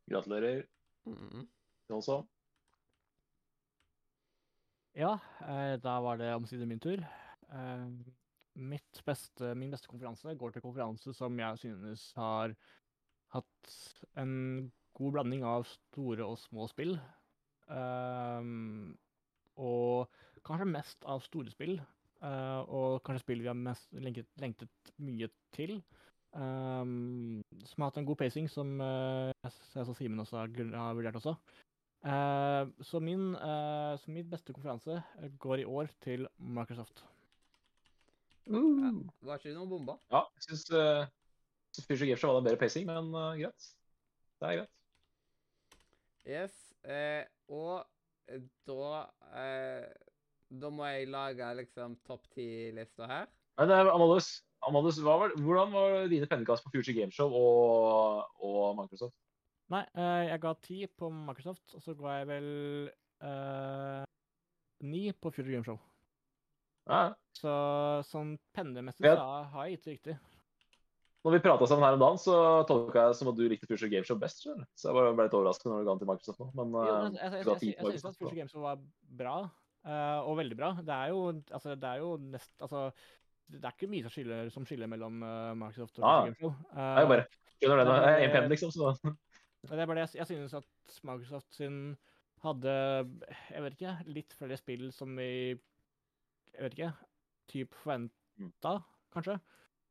Gratulerer. Mm. Også. Ja, eh, da var det omsider min tur. Eh, mitt beste, min beste konferanse går til konferanse som jeg synes har hatt en god blanding av store og små spill. Ehm, og kanskje mest av store spill. eh, og kanskje spill vi har mest lengtet, lengtet mye til. Ehm, som har hatt en god pacing, som eh, jeg jeg så Simen også har, vurdert også. Uh, så, min, uh, så min beste konferanse eh, går i år til Microsoft. Ja, var ikke det noen bomber? Ja, jeg syns uh, Future Game var en bedre pacing, men uh, greit. Det er greit. Yes. Eh, og da eh, Da må jeg lage liksom topp ti-lista her. Nei, det er Amandus, Amandus var, hvordan var dine pennekast på Future Game Show og, og Microsoft? Nei, eh, jeg ga ti på Microsoft, og så ga jeg vel eh, ni på Future Game Show. Ja, Så sånn pennemessig Ja. så har jeg gitt det riktig. når vi prata sammen her om dagen, så tolka jeg som at du likte Future Game Show best. Selv. Så jeg bare ble litt overrasket når du ga den til Microsoft nå. Men Jo, eh, men jeg, jeg, jeg, jeg, syns at Future Game Show var bra, og veldig bra. Det er jo, altså, det er jo nest Altså, det er ikke mye som skiller, som skiller mellom uh, Microsoft og Ah, Future Games Show. Det er jo bare skjønner det, nå er jeg en penn, liksom. Så Det er bare det, jeg, jeg synes at Microsoft sin hadde, jeg vet ikke, litt flere spill som vi Jeg vet ikke. Typ forventa, kanskje.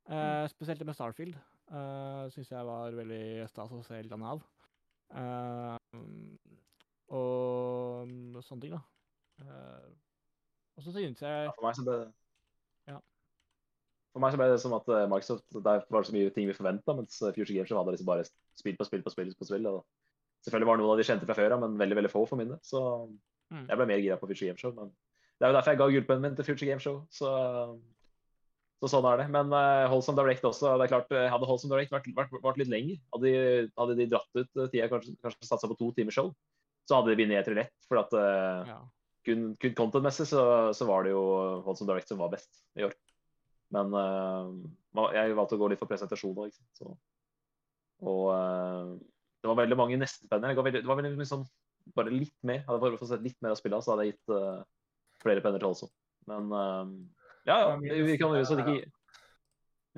Uh, spesielt med Starfield. Uh, Syns jeg var veldig stas å se litt av. Uh, og sånne ting, da. Uh, og så synes jeg ja, for meg så det Ja. For meg så ble det som at eh, Microsoft Der var det så mye ting vi forventa, mens eh, Future Game Show hadde liksom bare spill på spill på spill på spill. Og selvfølgelig var det noen av de kjente fra før av, men veldig veldig få for min del. Så Mm. jeg ble mer gira på Future Game Show. Men det er jo derfor jeg ga gullpennen min til Future Game Show. Så, så sånn er det. Men uh, Holsom Direct også. det er klart, eh, Hadde Holsom Direct vært, vært, vært litt lenger, hadde de, hadde de dratt ut eh, tida, kanskje, kanskje satsa på to timer show, så hadde de vunnet E3 lett. For at uh, ja. kun, kun content-messig så, så var det jo Holsom Direct som var best i år. Men eh, jeg valgte å gå litt for presentasjon òg, ikke sant. Så, og eh, det var veldig mange veldig- Det var veldig sånn, bare litt mer. Hadde jeg sett litt mer av spillene, så hadde jeg gitt uh, flere penner til også. Men uh, ja, ja. Vi, kan uansett ikke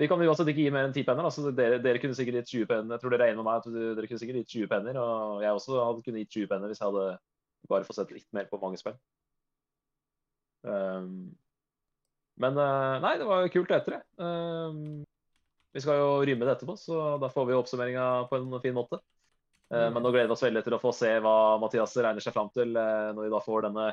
vi kan uansett ikke gi mer enn ti penner. Altså, dere, dere kunne sikkert gitt 20 penner. Jeg tror dere er enig med meg at dere kunne sikkert gitt 20 penner. Og jeg også hadde kunnet gitt 20 penner hvis jeg hadde bare fått sett litt mer på mange spill. Um, men eh, nei, det var kult etter det. Um, vi skal jo rymme det etterpå, så da får vi oppsummeringa på en fin måte. Eh, men nå gleder vi oss veldig til å få se hva Mathias regner seg fram til eh, når vi da får denne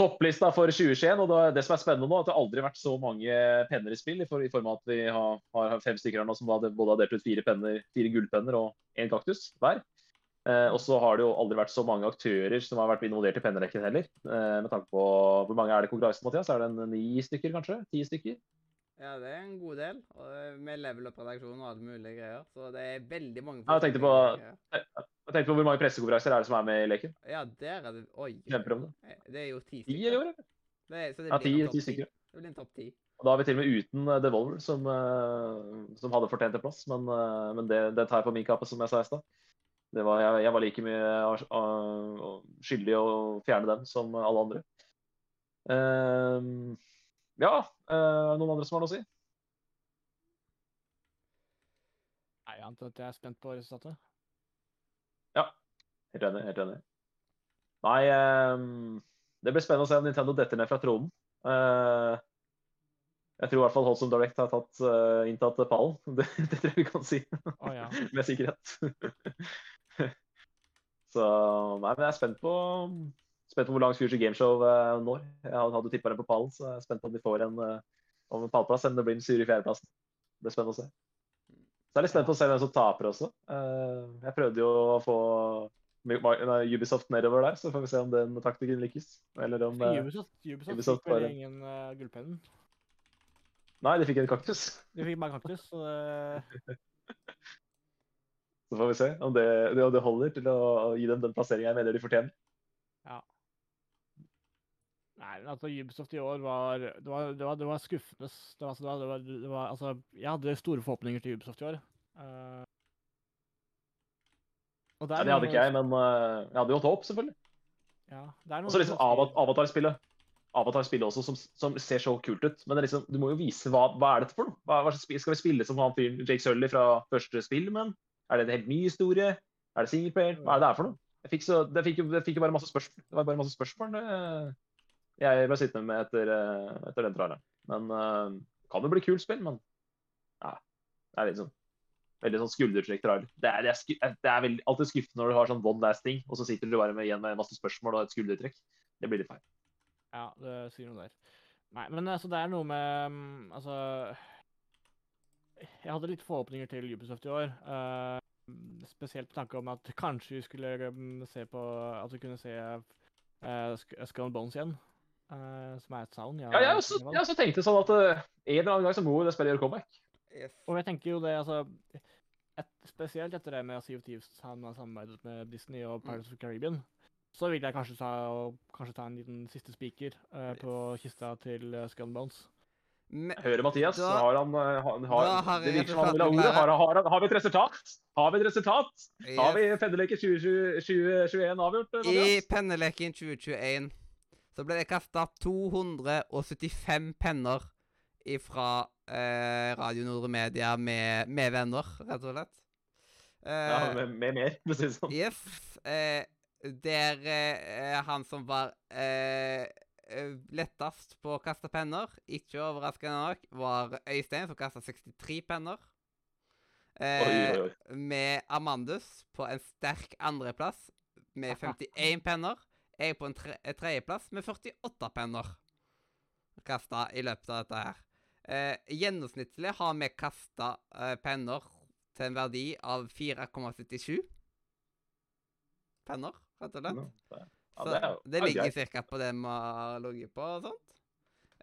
topplista for 2021. Og det som er spennende nå, er at det aldri har vært så mange penner i spill, i, for, i form av at vi har, har fem stykker her nå som både har delt ut fire, penner, fire gullpenner og én kaktus hver. Eh, og så har det jo aldri vært så mange aktører som har vært involvert i pennerekken heller. Eh, med tanke på Hvor mange er det i konkurransen, Mathias? Er det en ni stykker, kanskje? Ti stykker? Ja, det er en god del. Eh, med level up-redaksjon og alle mulige greier. Så det er veldig mange Ja, jeg tenkte på- Jeg tenkte på Hvor mange pressekonferanser er det som er med i leken? Ja, der er det Oi. Om Det er jo ti Ti stykker. i år, eller? Det er, så det Ja, ti, ti stykker. Det blir en topp ti. Og da er vi til og med uten eh, Devolver, som, eh, som hadde fortjent en plass. Men, eh, men det, det tar jeg på min kappe, som jeg sa i stad. Det var- Jeg, jeg var like mye av- skyldig å fjerne dem som alle andre. Uh, ja, uh, noen andre som har noe å si? Nei, jeg antar at jeg er spent på resultatet. Helt enig. helt enig. Nei, um, det blir spennende å se om Nintendo detter ned fra tronen. Uh, jeg tror i hvert fall Holdsom Direct har tatt, uh, inntatt pallen. Det, det tror jeg vi kan si oh, ja. med sikkerhet. Så nei, men jeg er spent på, spent på hvor langt Future Gameshow uh, når. Jeg hadde, tippa dem på pallen, så jeg er spent på om de får en, eh, om en pallplass, eller om det blir en sure fjerdeplassen. Det blir spennende å se. Så jeg er litt spent på å se hvem som taper også. Eh, jeg prøvde jo å få Ubisoft nedover der, så får vi se om den taktikken lykkes. Eller om eh, Ubisoft, Ubisoft, Ubisoft fikk vel bare- ingen uh, gullpennen. Nei, de fikk en kaktus. De fikk bare kaktus, så det Så får vi se om det, det, om det holder til å gi dem den plasseringen jeg mener de fortjener. Nei, men altså Ubisoft i år var Det var, det var, det var skuffende. Det var, det var, det var, altså, jeg hadde store forhåpninger til Ubisoft i år. Uh, og der, er det hadde ikke jeg, men uh, jeg hadde jo hatt håp, selvfølgelig. Ja, Og så liksom Avatar-spillet. Avatar-spillet også, som, som ser så kult ut. Men det liksom, du må jo vise hva, hva er dette for noe. Hva, hva skal vi spille som han fyren Jake Sully fra første spill, men er det en helt ny historie? Er det singleplayer? Hva er det det er for noe? Jeg fikk, så, jeg fikk, jo, fikk jo bare masse spørsmål. Det var bare masse spørsmål jeg ble sittende med etter, eh, etter den traileren. Men uh, kan jo bli kult spill, men ja, det er litt sånn veldig sånn skuldertrekk trailer. Det er, det er, sku, det er veldig, alltid skuffende når du har sånn one last thing, og så sitter du bare med, igjen med masse spørsmål og et skuldertrekk. Det blir litt feil. Ja, det sier noe der. Nei, men altså, det er noe med mm, Altså Jeg hadde litt forhåpninger til Ubisoft i år. Uh, spesielt på tanke om at kanskje vi skulle mm, se på At vi kunne se uh, Skull and Bones igjen. Uh, som er et sound. Ja, jeg også, jeg også tenkte sånn at uh, en eller annen gang så må det spillet gjøre comeback. Yes. Og jeg tenker jo det, altså et, Spesielt etter det med Sea of Thieves han har samarbeidet med Disney og Pirates of the Caribbean, så vil jeg kanskje ta, og, kanskje ta en liten siste spiker eh, på kista til uh, Skull and Bones. Me- Hører Mathias, Da- har han, eh, har, har Det virker som han vil ha ordet. Har, har, har vi et resultat? Har vi et resultat? Har vi penneleken 2021 avgjort? Mathias? I penneleken 2021 så ble det kasta 275 penner fra eh, Radio Nordre Media med, med venner, rett og slett. Eh, Ja, med, med mer, for å si det sånn. Yes. Eh, der eh, han som var eh, eh, lettest på å kaste penner, ikke overraskende nok, var Øystein, som kasta 63 penner. Eh, Oi, oi, oi. Med Amandus på en sterk andreplass med 51 penner. Jeg på en tre eh, tredjeplass med 48 penner kasta i løpet av dette her. Eh, gjennomsnittlig har vi kasta eh, penner til en verdi av 4,77 penner, rett og slett. Ja, det, er, det er ligger ca. cirka på det vi har ligget på og sånt.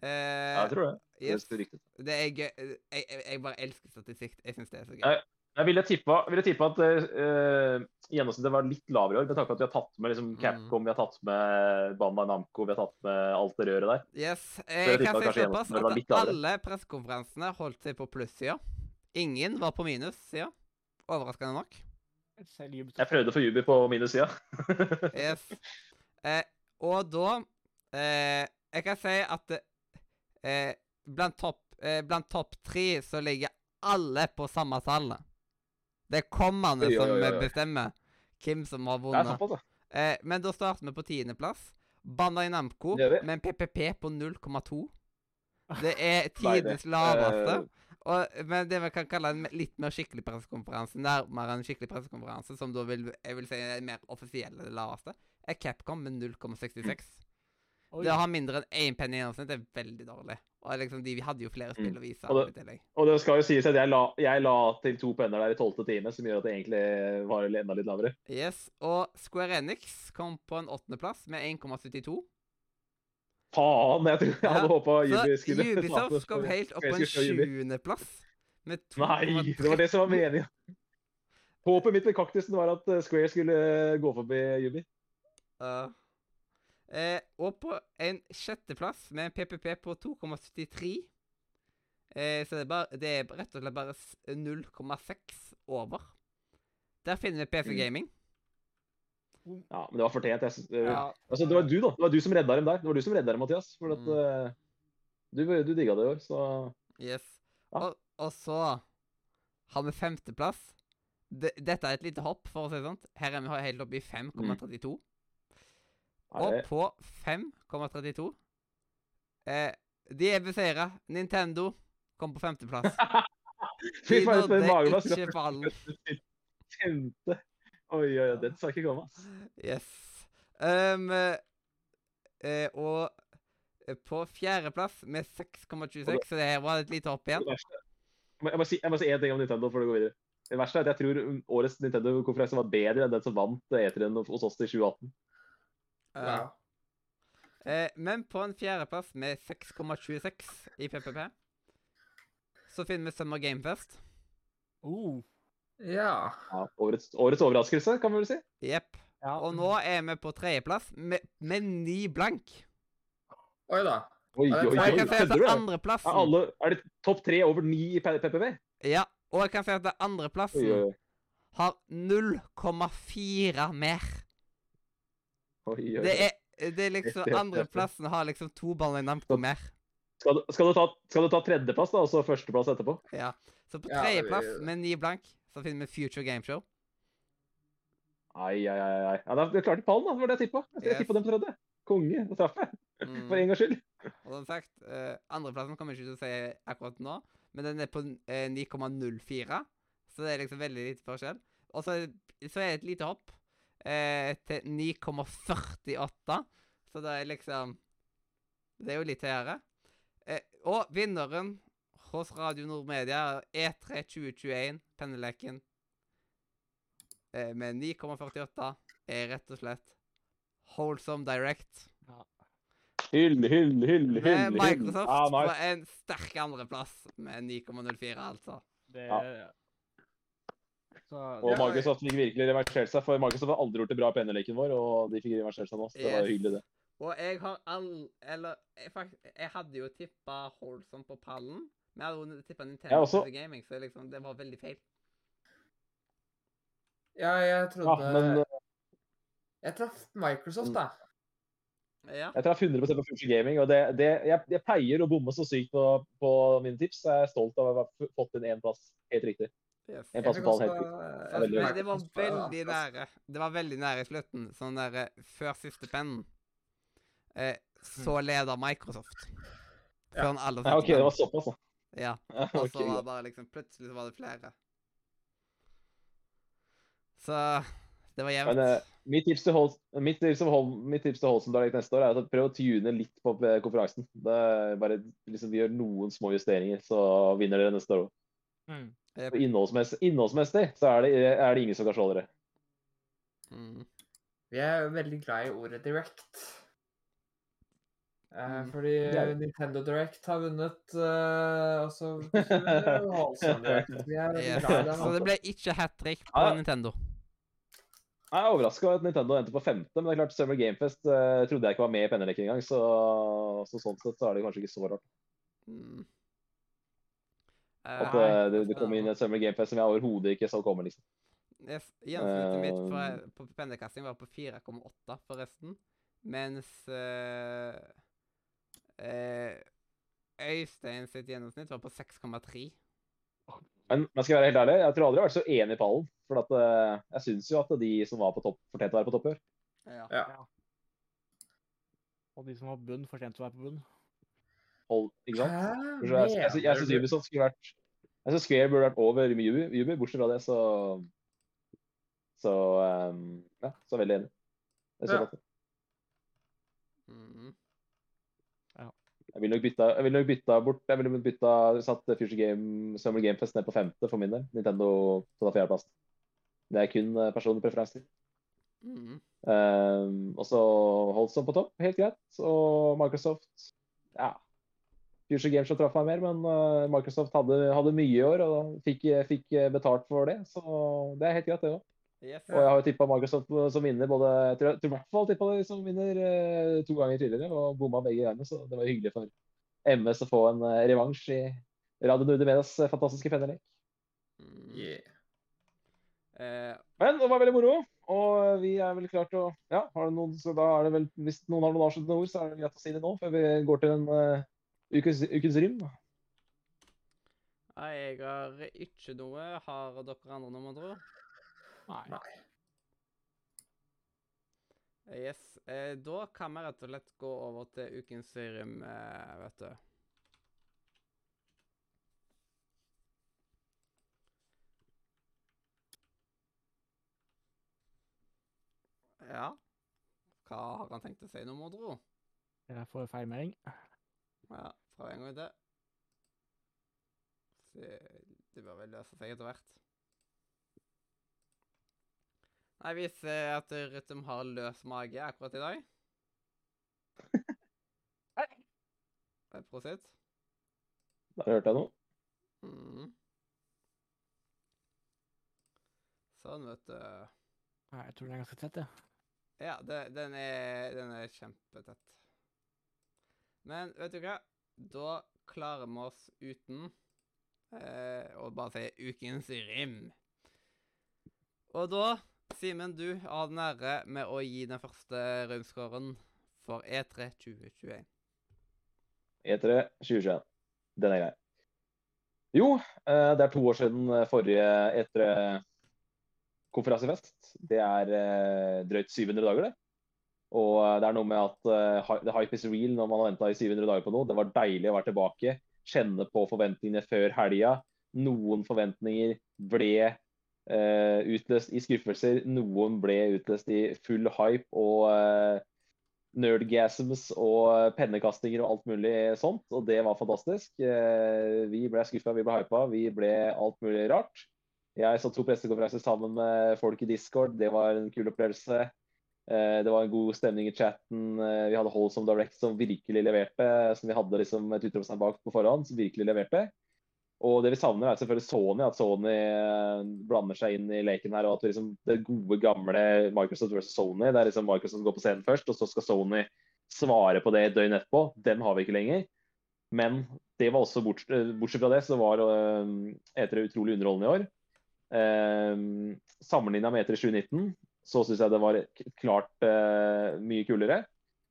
Eh, Ja, jeg tror det. Det yes, er det er gøy. Jeg, jeg, jeg bare elsker statistikk. Jeg syns det er så gøy. Jeg, Jeg ville tippa, ville tippa at uh, gjennomsnittet var litt lavere i år, med tanke på at vi har tatt med liksom, Mm. Capcom, vi har tatt med Bandai Namco, vi har tatt med alt det røret der. Yes, jeg jeg kan si såpass at alle pressekonferansene holdt seg på plussida. Ingen var på minussida. Overraskende nok. Jeg prøvde å få Jubi på minussida. Yes. Eh, og da eh, Jeg kan si at eh, blant topp eh, top tre så ligger alle på samme tall. Det er oi, som bestemmer hvem som har vunnet. Eh, men da starter vi på tiendeplass. Bandai Namco med en PPP på 0,2. Det er Nei, tidenes laveste. eh, Og, men det vi kan kalle en litt mer skikkelig pressekonferanse, nærmere en skikkelig pressekonferanse, som da vil jeg vil si er mer offisiell det laveste, er Capcom med 0,66. Det å ha mindre enn én penn i gjennomsnitt er veldig dårlig. Og liksom, de hadde jo flere spill Mm. å vise. Og det- Og det skal jo sies at jeg la, jeg la til to penner der i tolvte time, som gjør at det egentlig var enda litt lavere. Yes, Og Square Enix kom på en åttendeplass med 1,72. Faen! Jeg tror jeg Ja, hadde håpa Ubisoft skulle Ubisoft kom helt opp på en sjuendeplass. Nei, det var det som var meningen. Håpet mitt med kaktusen var at eh, Square skulle eh, gå forbi Jubi. Eh, og på en sjetteplass med en PPP på 2,73. Eh, så det er, bare, det er rett og slett bare 0,6 over. Der finner vi PC Mm. Gaming. Ja, men det var fortjent. Jeg, Ja, altså, det var du, da. Det var du som redda dem der. Det var du som redda dem, Mathias. For at, Mm. du, du digga det i år, så Yes. Ja. Og, og så har vi femteplass. De, dette er et lite hopp, for å si det sånn. Her er vi helt oppe i 5,32. er Og på 5,32 eh, De er beseira. Nintendo kom på femteplass. Fy De for en nådde mageplass. ikke ballen. Femte. Oi, oi, oi, den skal ikke komme. Yes. Um, eh, og på fjerdeplass med 6,26, så det her var et lite hopp igjen. Jeg må- si- én si ting om Nintendo før du går videre. Det verste er at jeg tror årets Nintendo-konferanse var bedre enn den som vant E3-en hos oss i 2018. Wow. eh, men på en fjerdeplass med 6,26 i PPP så finner vi Summer Gamefest. Uh. Ja. Ja, årets, årets overraskelse, kan vi vel si. Jepp. ja. Og nå er vi på tredjeplass med, med ni blank. Oi da. Oi, Ja, oi, er oi, jeg kan si at kødder du? det Er, andreplassen alle, er det topp tre over ni i PPP? PPV? Ja, og jeg kan si at det Oi, andreplassen har 0,4 mer. Oi, oi. Det er, det er liksom Andreplassen har liksom to baller i Namco mer. Skal, du- skal, du ta, skal du ta tredjeplass, da, og så førsteplass etterpå? Ja. Så på tredjeplass ja, med ni blank så finner vi Future Gameshow. Ai, ai, ai. ai. Ja, da- Du klarte pallen, da. Det var det jeg tippa. Jeg Yes. tippa den på tredje. Konge. Da traff jeg. Mm. For en gangs skyld. Og som sagt, uh, andreplassen kommer jeg ikke til å si akkurat nå, men den er på eh, 9,04, så det er liksom veldig lite forskjell. Og så så er det et lite hopp eh, til 9,48, så det er liksom Det er jo litt høyere. Eh, og vinneren hos Radio Nord Media er E3 2021, penneleken, eh, med 9,48, er rett og slett Wholesome Direct. Hyll, hyll, hyll, hyll. Med hyll. Microsoft nice. på en sterk andreplass med 9,04, altså. Det Ja. Så Og Ja, Microsoft fikk virkelig reversert seg, for Microsoft har aldri gjort det bra på NL-leken vår, og de fikk reversert seg nå. Så det var jo hyggelig, det. Og jeg har all Eller jeg, faktisk, jeg hadde jo tippa Holson på pallen. Men jeg hadde jo tippa Nintendo også. Gaming, så liksom, det var veldig feil. Ja, jeg Ja, trodde men Jeg traff Microsoft, da. Ja. jeg traff 100 på Future Gaming, og det, det, jeg, jeg pleier å bomme så sykt på, på mine tips. så Jeg er stolt av å ha fått inn én plass. Helt riktig. Yes. Jeg fikk på også, fikk men det var veldig nære. Det var veldig nære i slutten. Sånn der eh, før siste pennen. Eh, så leda Microsoft. Ja. Før den aller Ja, OK, det var såpass, da. Ja. Og så var det bare liksom Plutselig så var det flere. Så det var jevnt. Men uh, mitt tips til Hol- mitt tips til Hol- mitt tips til Holsen Direct neste år er at prøv å tune litt på eh, konferansen. Det er bare liksom Gjør noen små justeringer, så vinner dere neste år òg. Mm. Jep. Innholdsmessig, innholdsmessig så er det, er det ingen som kan slå dere. Mm. Vi er veldig glad i ordet direct. Eh, Mm. Fordi Det er. Nintendo Direct har vunnet uh, også Holson Direct. Vi er veldig glad i den. Så det altså. ble ikke hat trick på Ja. Nintendo. Jeg er overraska over at Nintendo endte på femte, men det er klart Summer Gamefest uh, trodde jeg ikke var med i penneleken engang, så, så sånn sett så er det kanskje ikke så rart Mm. At uh, eh, det, det kom inn et Summer Gamefest som jeg overhodet ikke så komme, liksom. yes, Gjennomsnittet mitt Eh, for, på pendlerkasting var på 4,8 forresten. Mens uh, uh, Øystein sitt gjennomsnitt var på 6,3. Men men skal jeg være helt ærlig, jeg tror aldri jeg har vært så enig i pallen. For at, uh, jeg syns jo at de som var på topp, fortjente å være på topp i år. Ja. Ja. Og de som har bunn, fortjente å være på bunn. Hold, ikke sant? Hæ? Jeg, jeg, jeg, jeg syns Ubisoft skulle vært Jeg syns Square burde vært over Ubi, Ubi. Bortsett fra det, så Så um, ja, så veldig enig. Det er jeg Ja. godt. Mm. Jeg ville nok bytta, jeg ville nok bytta bort Jeg ville bytta satt Future Game Summer Game Fest ned på femte for min del. Nintendo på fjerdeplass. Det er kun eh, personlige preferanser. Mm. Um, og så Holson på topp, helt greit. Og Microsoft Ja. Future Games som traff meg mer, men eh, Microsoft hadde, hadde mye i år og fikk, fikk betalt for det. Så det er helt greit, det òg. Yes. Og jeg har jo tippa Microsoft som vinner både Jeg tror, jeg tror i hvert fall tippa de som vinner eh, to ganger tidligere, og bomma begge gangene. Så det var hyggelig for MS å få en eh, revansj i Radio Norde Medias eh, fantastiske pennelek. Mm. Yeah. Uh, Men det var veldig moro. Og vi er vel klart å Ja, har det noen, så da er det vel Hvis noen har noen avsluttende ord, så er det greit å si det nå, før vi går til en uh, ukens, ukens rim? nei, jeg har ikke noe. Har dere andre noe, med andre ord? Nei. Nei. Yes. Eh, da kan vi rett og slett gå over til ukens rim, eh, vet du. Ja. Hva har han tenkt å si nå, Mordro? Jeg får feilmelding. Ja, prøv en gang til. Det bør vel løse seg etter hvert. Nei, vi ser at Rytm har løs mage akkurat i dag. Prosit. Der hørte jeg noe. Mm. Sånn, vet du. Nei, jeg tror den er ganske tett, jeg. Ja, det, den, er, den er kjempetett. Men vet du hva? Da klarer vi oss uten eh, å bare si ukens rim. Og da, Simen, du har den ære med å gi den første rimscoren for E E3 2021. E3 2021. Den er grei. Jo, eh, det er to år siden forrige E3-konferansefest. Det er eh, drøyt 700 dager, det. Og eh, det er noe med at uh, the hype is real når man har venta i 700 dager på noe. Det var deilig å være tilbake. Kjenne på forventningene før helga. Noen forventninger ble uh, utløst i skuffelser. Noen ble utløst i full hype og uh, nerdgasms og pennekastinger og alt mulig sånt. Og det var fantastisk. Vi ble skuffa, vi ble hypa, vi ble alt mulig rart. Jeg så to pressekonferanser sammen med folk i Discord. Det var en kul opplevelse. Eh, Det var en god stemning i chatten. Eh, Vi hadde Holsom Direct som virkelig leverte. Som vi hadde liksom et utropstegn bak på forhånd, som virkelig leverte. Og det vi savner, er selvfølgelig Sony. At Sony eh, blander seg inn i leken her. Og at liksom, det gode, gamle Microsoft versus Sony, der liksom Microsoft går på scenen først, og så skal Sony svare på det et døgn etterpå. Den har vi ikke lenger. Men det var også bort, bortsett fra det, så var uh, E3 utrolig underholdende i år. Uh, Sammenligna med E3 2019 så syns jeg det var klart uh, mye kulere.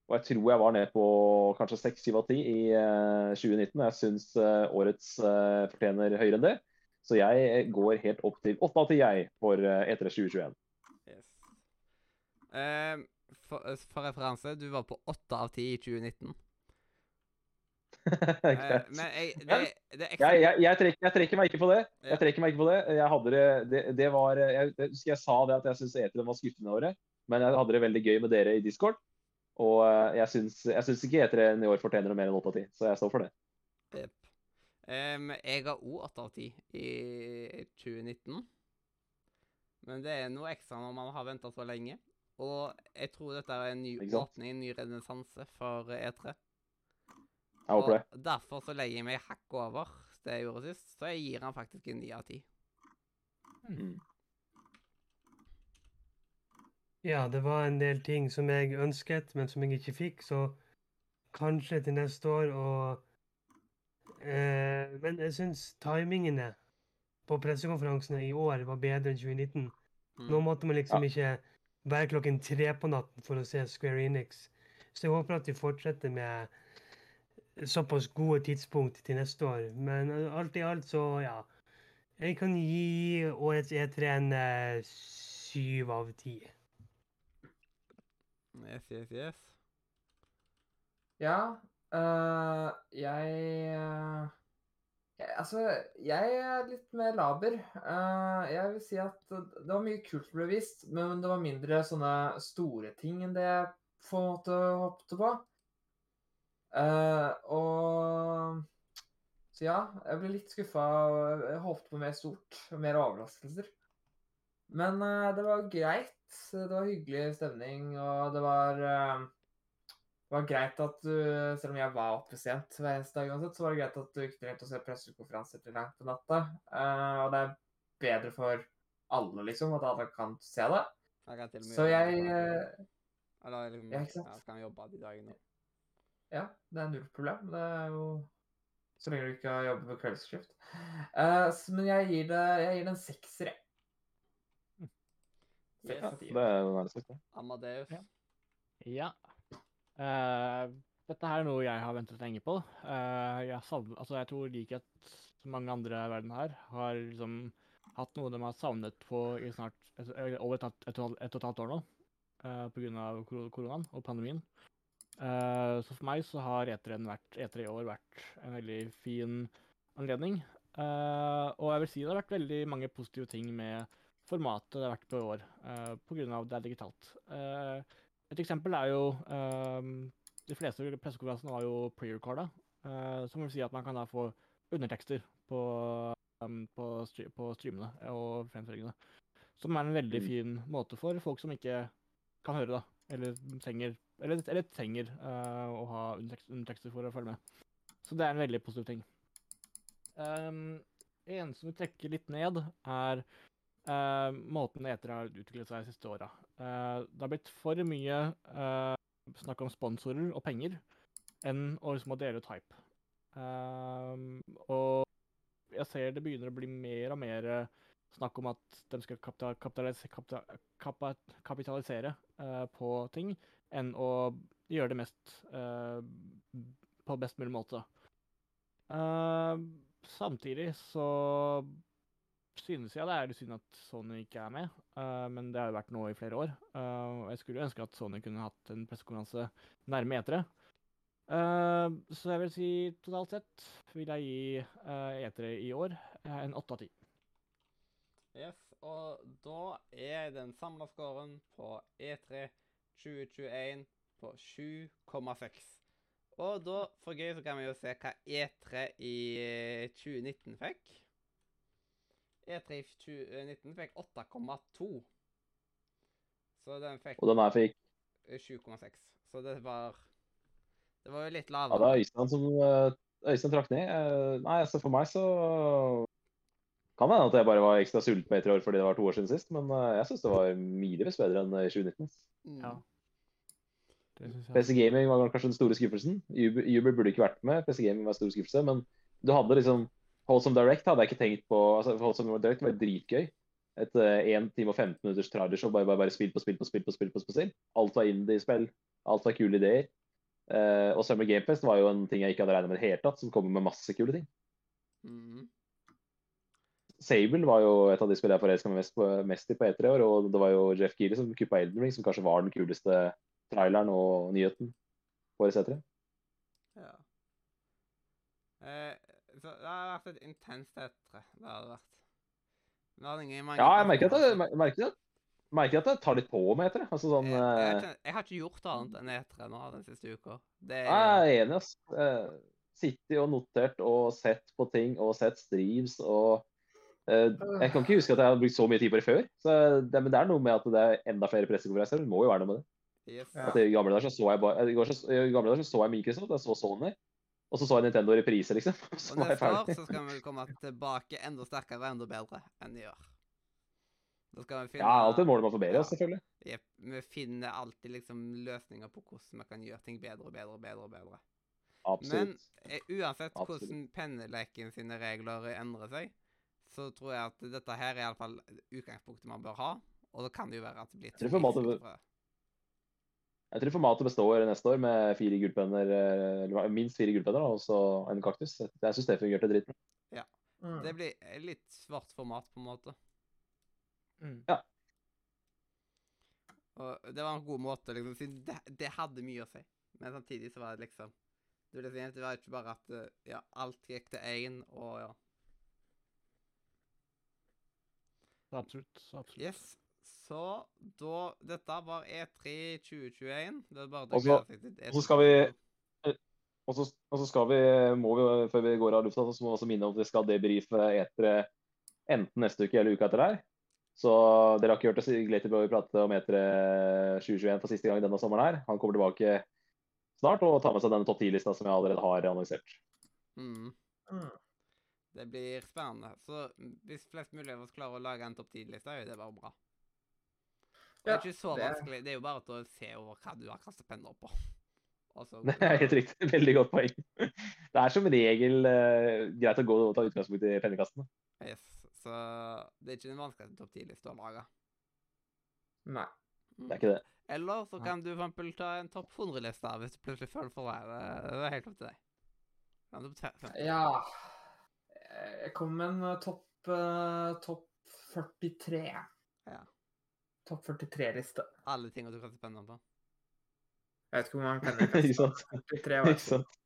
Og jeg tror jeg var ned på kanskje 6-7 av 10 i uh, 2019. Jeg syns uh, årets uh, fortjener høyere enn det. Så jeg går helt opp til 8 av 10 jeg for E3 2021. Yes. Eh, for, for referanse, du var på 8 av 10 i 2019. Eh, men jeg, det, det er Jeg, jeg, jeg, trekker, jeg trekker meg ikke på det. Jeg trekker meg ikke på det. Jeg hadde det, det, det var, jeg, jeg jeg sa det at jeg syns E3 var skuffende i året, men jeg hadde det veldig gøy med dere i Discord. Og eh, jeg syns, ikke E3 i år fortjener noe mer enn 8 av 10, så jeg står for det. Yep. Um, jeg har òg 8 av 10 i 2019. Men det er noe ekstra når man har venta så lenge. Og jeg tror dette er en ny åpning, en ny renessanse for E3. Jeg håper det. Og derfor så legger jeg meg hakk over det jeg gjorde sist, så jeg gir han faktisk en ni av ti. Mm. Ja, det var en del ting som jeg ønsket, men som jeg ikke fikk, så kanskje til neste år og eh, Men jeg syns timingene på pressekonferansene i år var bedre enn 2019. Mm. Nå måtte man liksom ikke være klokken tre på natten for å se Square Enix. Så jeg håper at de fortsetter med såpass gode tidspunkt til neste år. Men eh, alt i alt så, ja. Jeg kan gi årets E3 en eh, syv av ti. Yes, yes, yes. Ja, øh, jeg, jeg Altså, jeg er litt mer laber. Uh, jeg vil si at det var mye kult som ble vist, men det var mindre sånne store ting enn det jeg på en måte håpte på. Eh, og Så ja, jeg ble litt skuffa. Jeg håpte på mer stort, mer overraskelser. Men uh, det var greit. Det var hyggelig stemning, og det var uh, det var greit at du, selv om jeg var oppe sent hver eneste dag uansett, så var det greit at du ikke trengte å se pressekonferanser til langt på natta. Og det er bedre for alle, liksom, at alle kan se det. Jeg kan til og med Så jeg Eller liksom, ja? Jeg kan jobbe de dagene. Ja, det er null problem. Det er jo Så lenge du ikke har jobbet på kveldsskift. Uh, men jeg gir det jeg gir det en sekser, jeg. Yes. Det er jo nærmest det. Amadeus. Ja. Ja. Uh, dette her er noe jeg har ventet lenge på. Uh, jeg, savner, altså jeg tror likhet som mange andre i verden her, har liksom hatt noe de har savnet på i snart et, over et, et, et, og et og et halvt år nå. Uh, Pga. Kor koronaen og pandemien. Eh, så for meg så har E3 vært, E3 i år vært en veldig fin anledning. Uh, og jeg vil si det har vært veldig mange positive ting med formatet det har vært på i år, uh, pga. det er digitalt. Uh, et eksempel er jo ehm, De fleste pressekonferansene var jo pre-recorda, eh, som vil si at man kan da få undertekster på, um, på, stry på streamene og fremføringene. Som er en veldig Mm. fin måte for folk som ikke kan høre, da. Eller trenger, eller, eller trenger uh, å ha undertekst, undertekster for å følge med. Så det er en veldig positiv ting. Um, en som vi trekker litt ned, er uh, måten eter har utviklet seg de siste åra. Uh, det har blitt for mye snakk om sponsorer og penger enn å liksom dele ut hype. Ehm, og jeg ser det begynner å bli mer og mer eh, snakk om at de skal kapita kapitalis kapita kapitalisere uh, på ting, enn å gjøre det mest uh, på best mulig måte. Uh, samtidig så synes jeg det er synd at Sony ikke er med, men det har jo vært nå i flere år. jeg skulle ønske at Sony kunne hatt en pressekonferanse nærme E3. Eh, så jeg vil si totalt sett vil jeg gi etere E3 i år en åtte av ti. Yes, og da er den samla scoren på E3 2021 på 7,6. Og da, for gøy, så kan vi jo se hva E3 i eh, 2019 fikk. E3 i 2019 fikk 8,2. Så den fikk Og den her fikk eh, 7,6. Så det var Det var jo litt lavere. Ja, det er Øystein som eh, Øystein trakk ned. Eh, Nei, altså for meg så kan det hende at jeg bare var ekstra sulten E3 år fordi det var to år siden sist, men eh, jeg syns det var milevis bedre enn i 2019. Mm. Ja. PC Gaming var kanskje den store skuffelsen. Uber, Uber burde ikke vært med. PC Gaming var en stor skuffelse. Men du hadde liksom Holdsome Direct hadde jeg ikke tenkt på. altså Holdsome Direct var dritgøy. Et eh, 1 time og 15 minutters trailershow. Bare, bare, bare spill på spill på spill på spill. på spill. Alt var indie-spill. Alt var kule ideer. Uh, og Summer Gamefest var jo en ting jeg ikke hadde regnet med i det hele tatt, som kommer med masse kule ting. Mhm. Sable var jo et av de spillene jeg forelska meg mest, mest i på E3 i år. Og det var jo Jeff Geely som kuppa Elden Ring, som kanskje var den kuleste traileren og nyheten på årets E3. Ja. Eh, så det har vært et intenst etter. Det har det vært. Det har ingen Ja, jeg merker at performances. merker at, merker at det tar litt på med etter. Altså sånn jeg, jeg, eh, jeg har ikke gjort annet enn E3 nå den siste uka. Det Jeg er enig, ass. Eh, Sittet og notert og sett på ting og sett streams og Jeg kan ikke huske at jeg har brukt så mye tid på det før. Så det, men det er noe med at det er enda flere pressekonferanser. Det må jo være noe med det. yes. Ja. At I gamle dager så, så jeg bare, i i gamle dager så, så jeg Microsoft, jeg så Sony, og så så jeg Nintendo i reprise, liksom. Så Og neste år så skal vi komme tilbake enda sterkere og enda bedre enn i år. Da skal vi finne Ja, alltid et mål om å forbedre oss, selvfølgelig. Ja, vi finner alltid liksom løsninger på hvordan vi kan gjøre ting bedre og bedre og bedre. og bedre. Men Absolutt. Men uansett Absolutt. hvordan penneleken sine regler endrer seg, så tror jeg at dette her er iallfall utgangspunktet man bør ha. Og da kan det jo være at det blir Jeg tror formatet-. Jeg tror formatet består neste år med fire gullpenner, eh, eller minst fire gullpenner og så en kaktus. Jeg syns det fungerte dritbra. Mm. Det blir litt svart format, på en måte. Mm. Og det var en god måte, liksom, siden det, det hadde mye å si. Men samtidig så var det liksom Det, var liksom, det var ikke bare at eh, ja, alt gikk til én, og ja. Så absolutt. Absolutt. Yes. Så da Dette var E E3 2021. Det er bare Og så- glede seg E og så skal vi- Og så, og så skal vi, må vi, før vi går av lufta, så må vi også minne om at vi skal debrife etere enten neste uke eller uka etter der. Så dere har ikke hørt oss Glater Boy prate om etere 2021 for siste gang denne sommeren her. Han kommer tilbake snart og tar med seg denne topp 10-lista som jeg allerede har annonsert. Mm. Mm. Det blir spennende. Så hvis flest mulig av oss klarer å lage en topp 10-liste, er jo det bare bra. Det er Ja, ikke så det vanskelig. Det er jo bare å se over hva du har kastet penner på. Altså, så- Det er helt riktig. Veldig godt poeng. Det er som regel uh, greit å gå og ta utgangspunkt i pennekastene. Yes. Så det er ikke den vanskeligste topp 10-lista å lage. Nei. Mm. Det er ikke det. Eller så kan du for eksempel ta en topp 100-liste hvis du plutselig føler for det. Det det er helt opp til deg. Topp Ja Jeg kom med en eh, topp eh, topp 43. Ja. Topp 43-liste. Alle tingene du kaster pennene på. Jeg vet ikke hvor mange penner jeg Ikke sant? Ikke sant?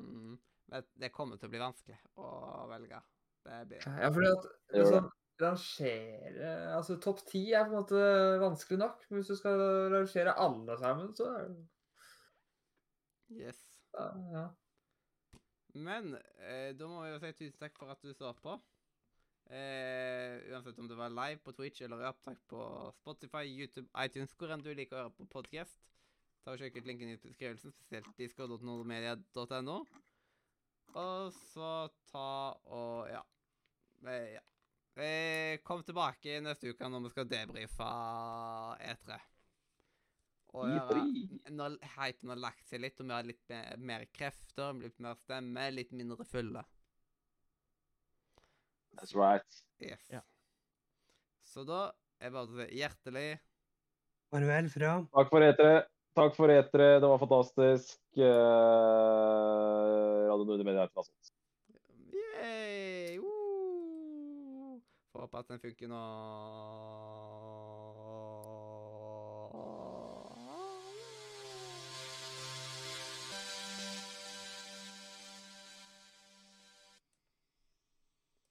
Mm. Det kommer til å bli vanskelig å velge. Det blir Ja, fordi at liksom, rangere Altså, topp 10 er på en måte vanskelig nok, men hvis du skal rangere alle sammen, så er det Yes. ja, ja. Men eh, da må vi jo si tusen takk for at du så på. Eh, uansett om det var live på Twitch eller i opptak på Spotify, YouTube, iTunes, hvor enn du liker å høre på podkast. Ta og Sjekk ut linken i beskrivelsen, spesielt discord.nordmedia.no. Og så ta og ja. Eh, ja. Eh, kom tilbake neste uke når vi skal debrife E3. Og gjøre E3. når hypen har lagt seg litt, og vi har litt mer, mer krefter, litt mer stemme, litt mindre fulle. That's right. Yes. Ja. Så da er bare å si hjertelig Manuel fra Takk for etere. Takk for etere. Det var fantastisk. Uh, Radio Nordre Media er fantastisk. Yay! Uh. Får håpe at den funker nå.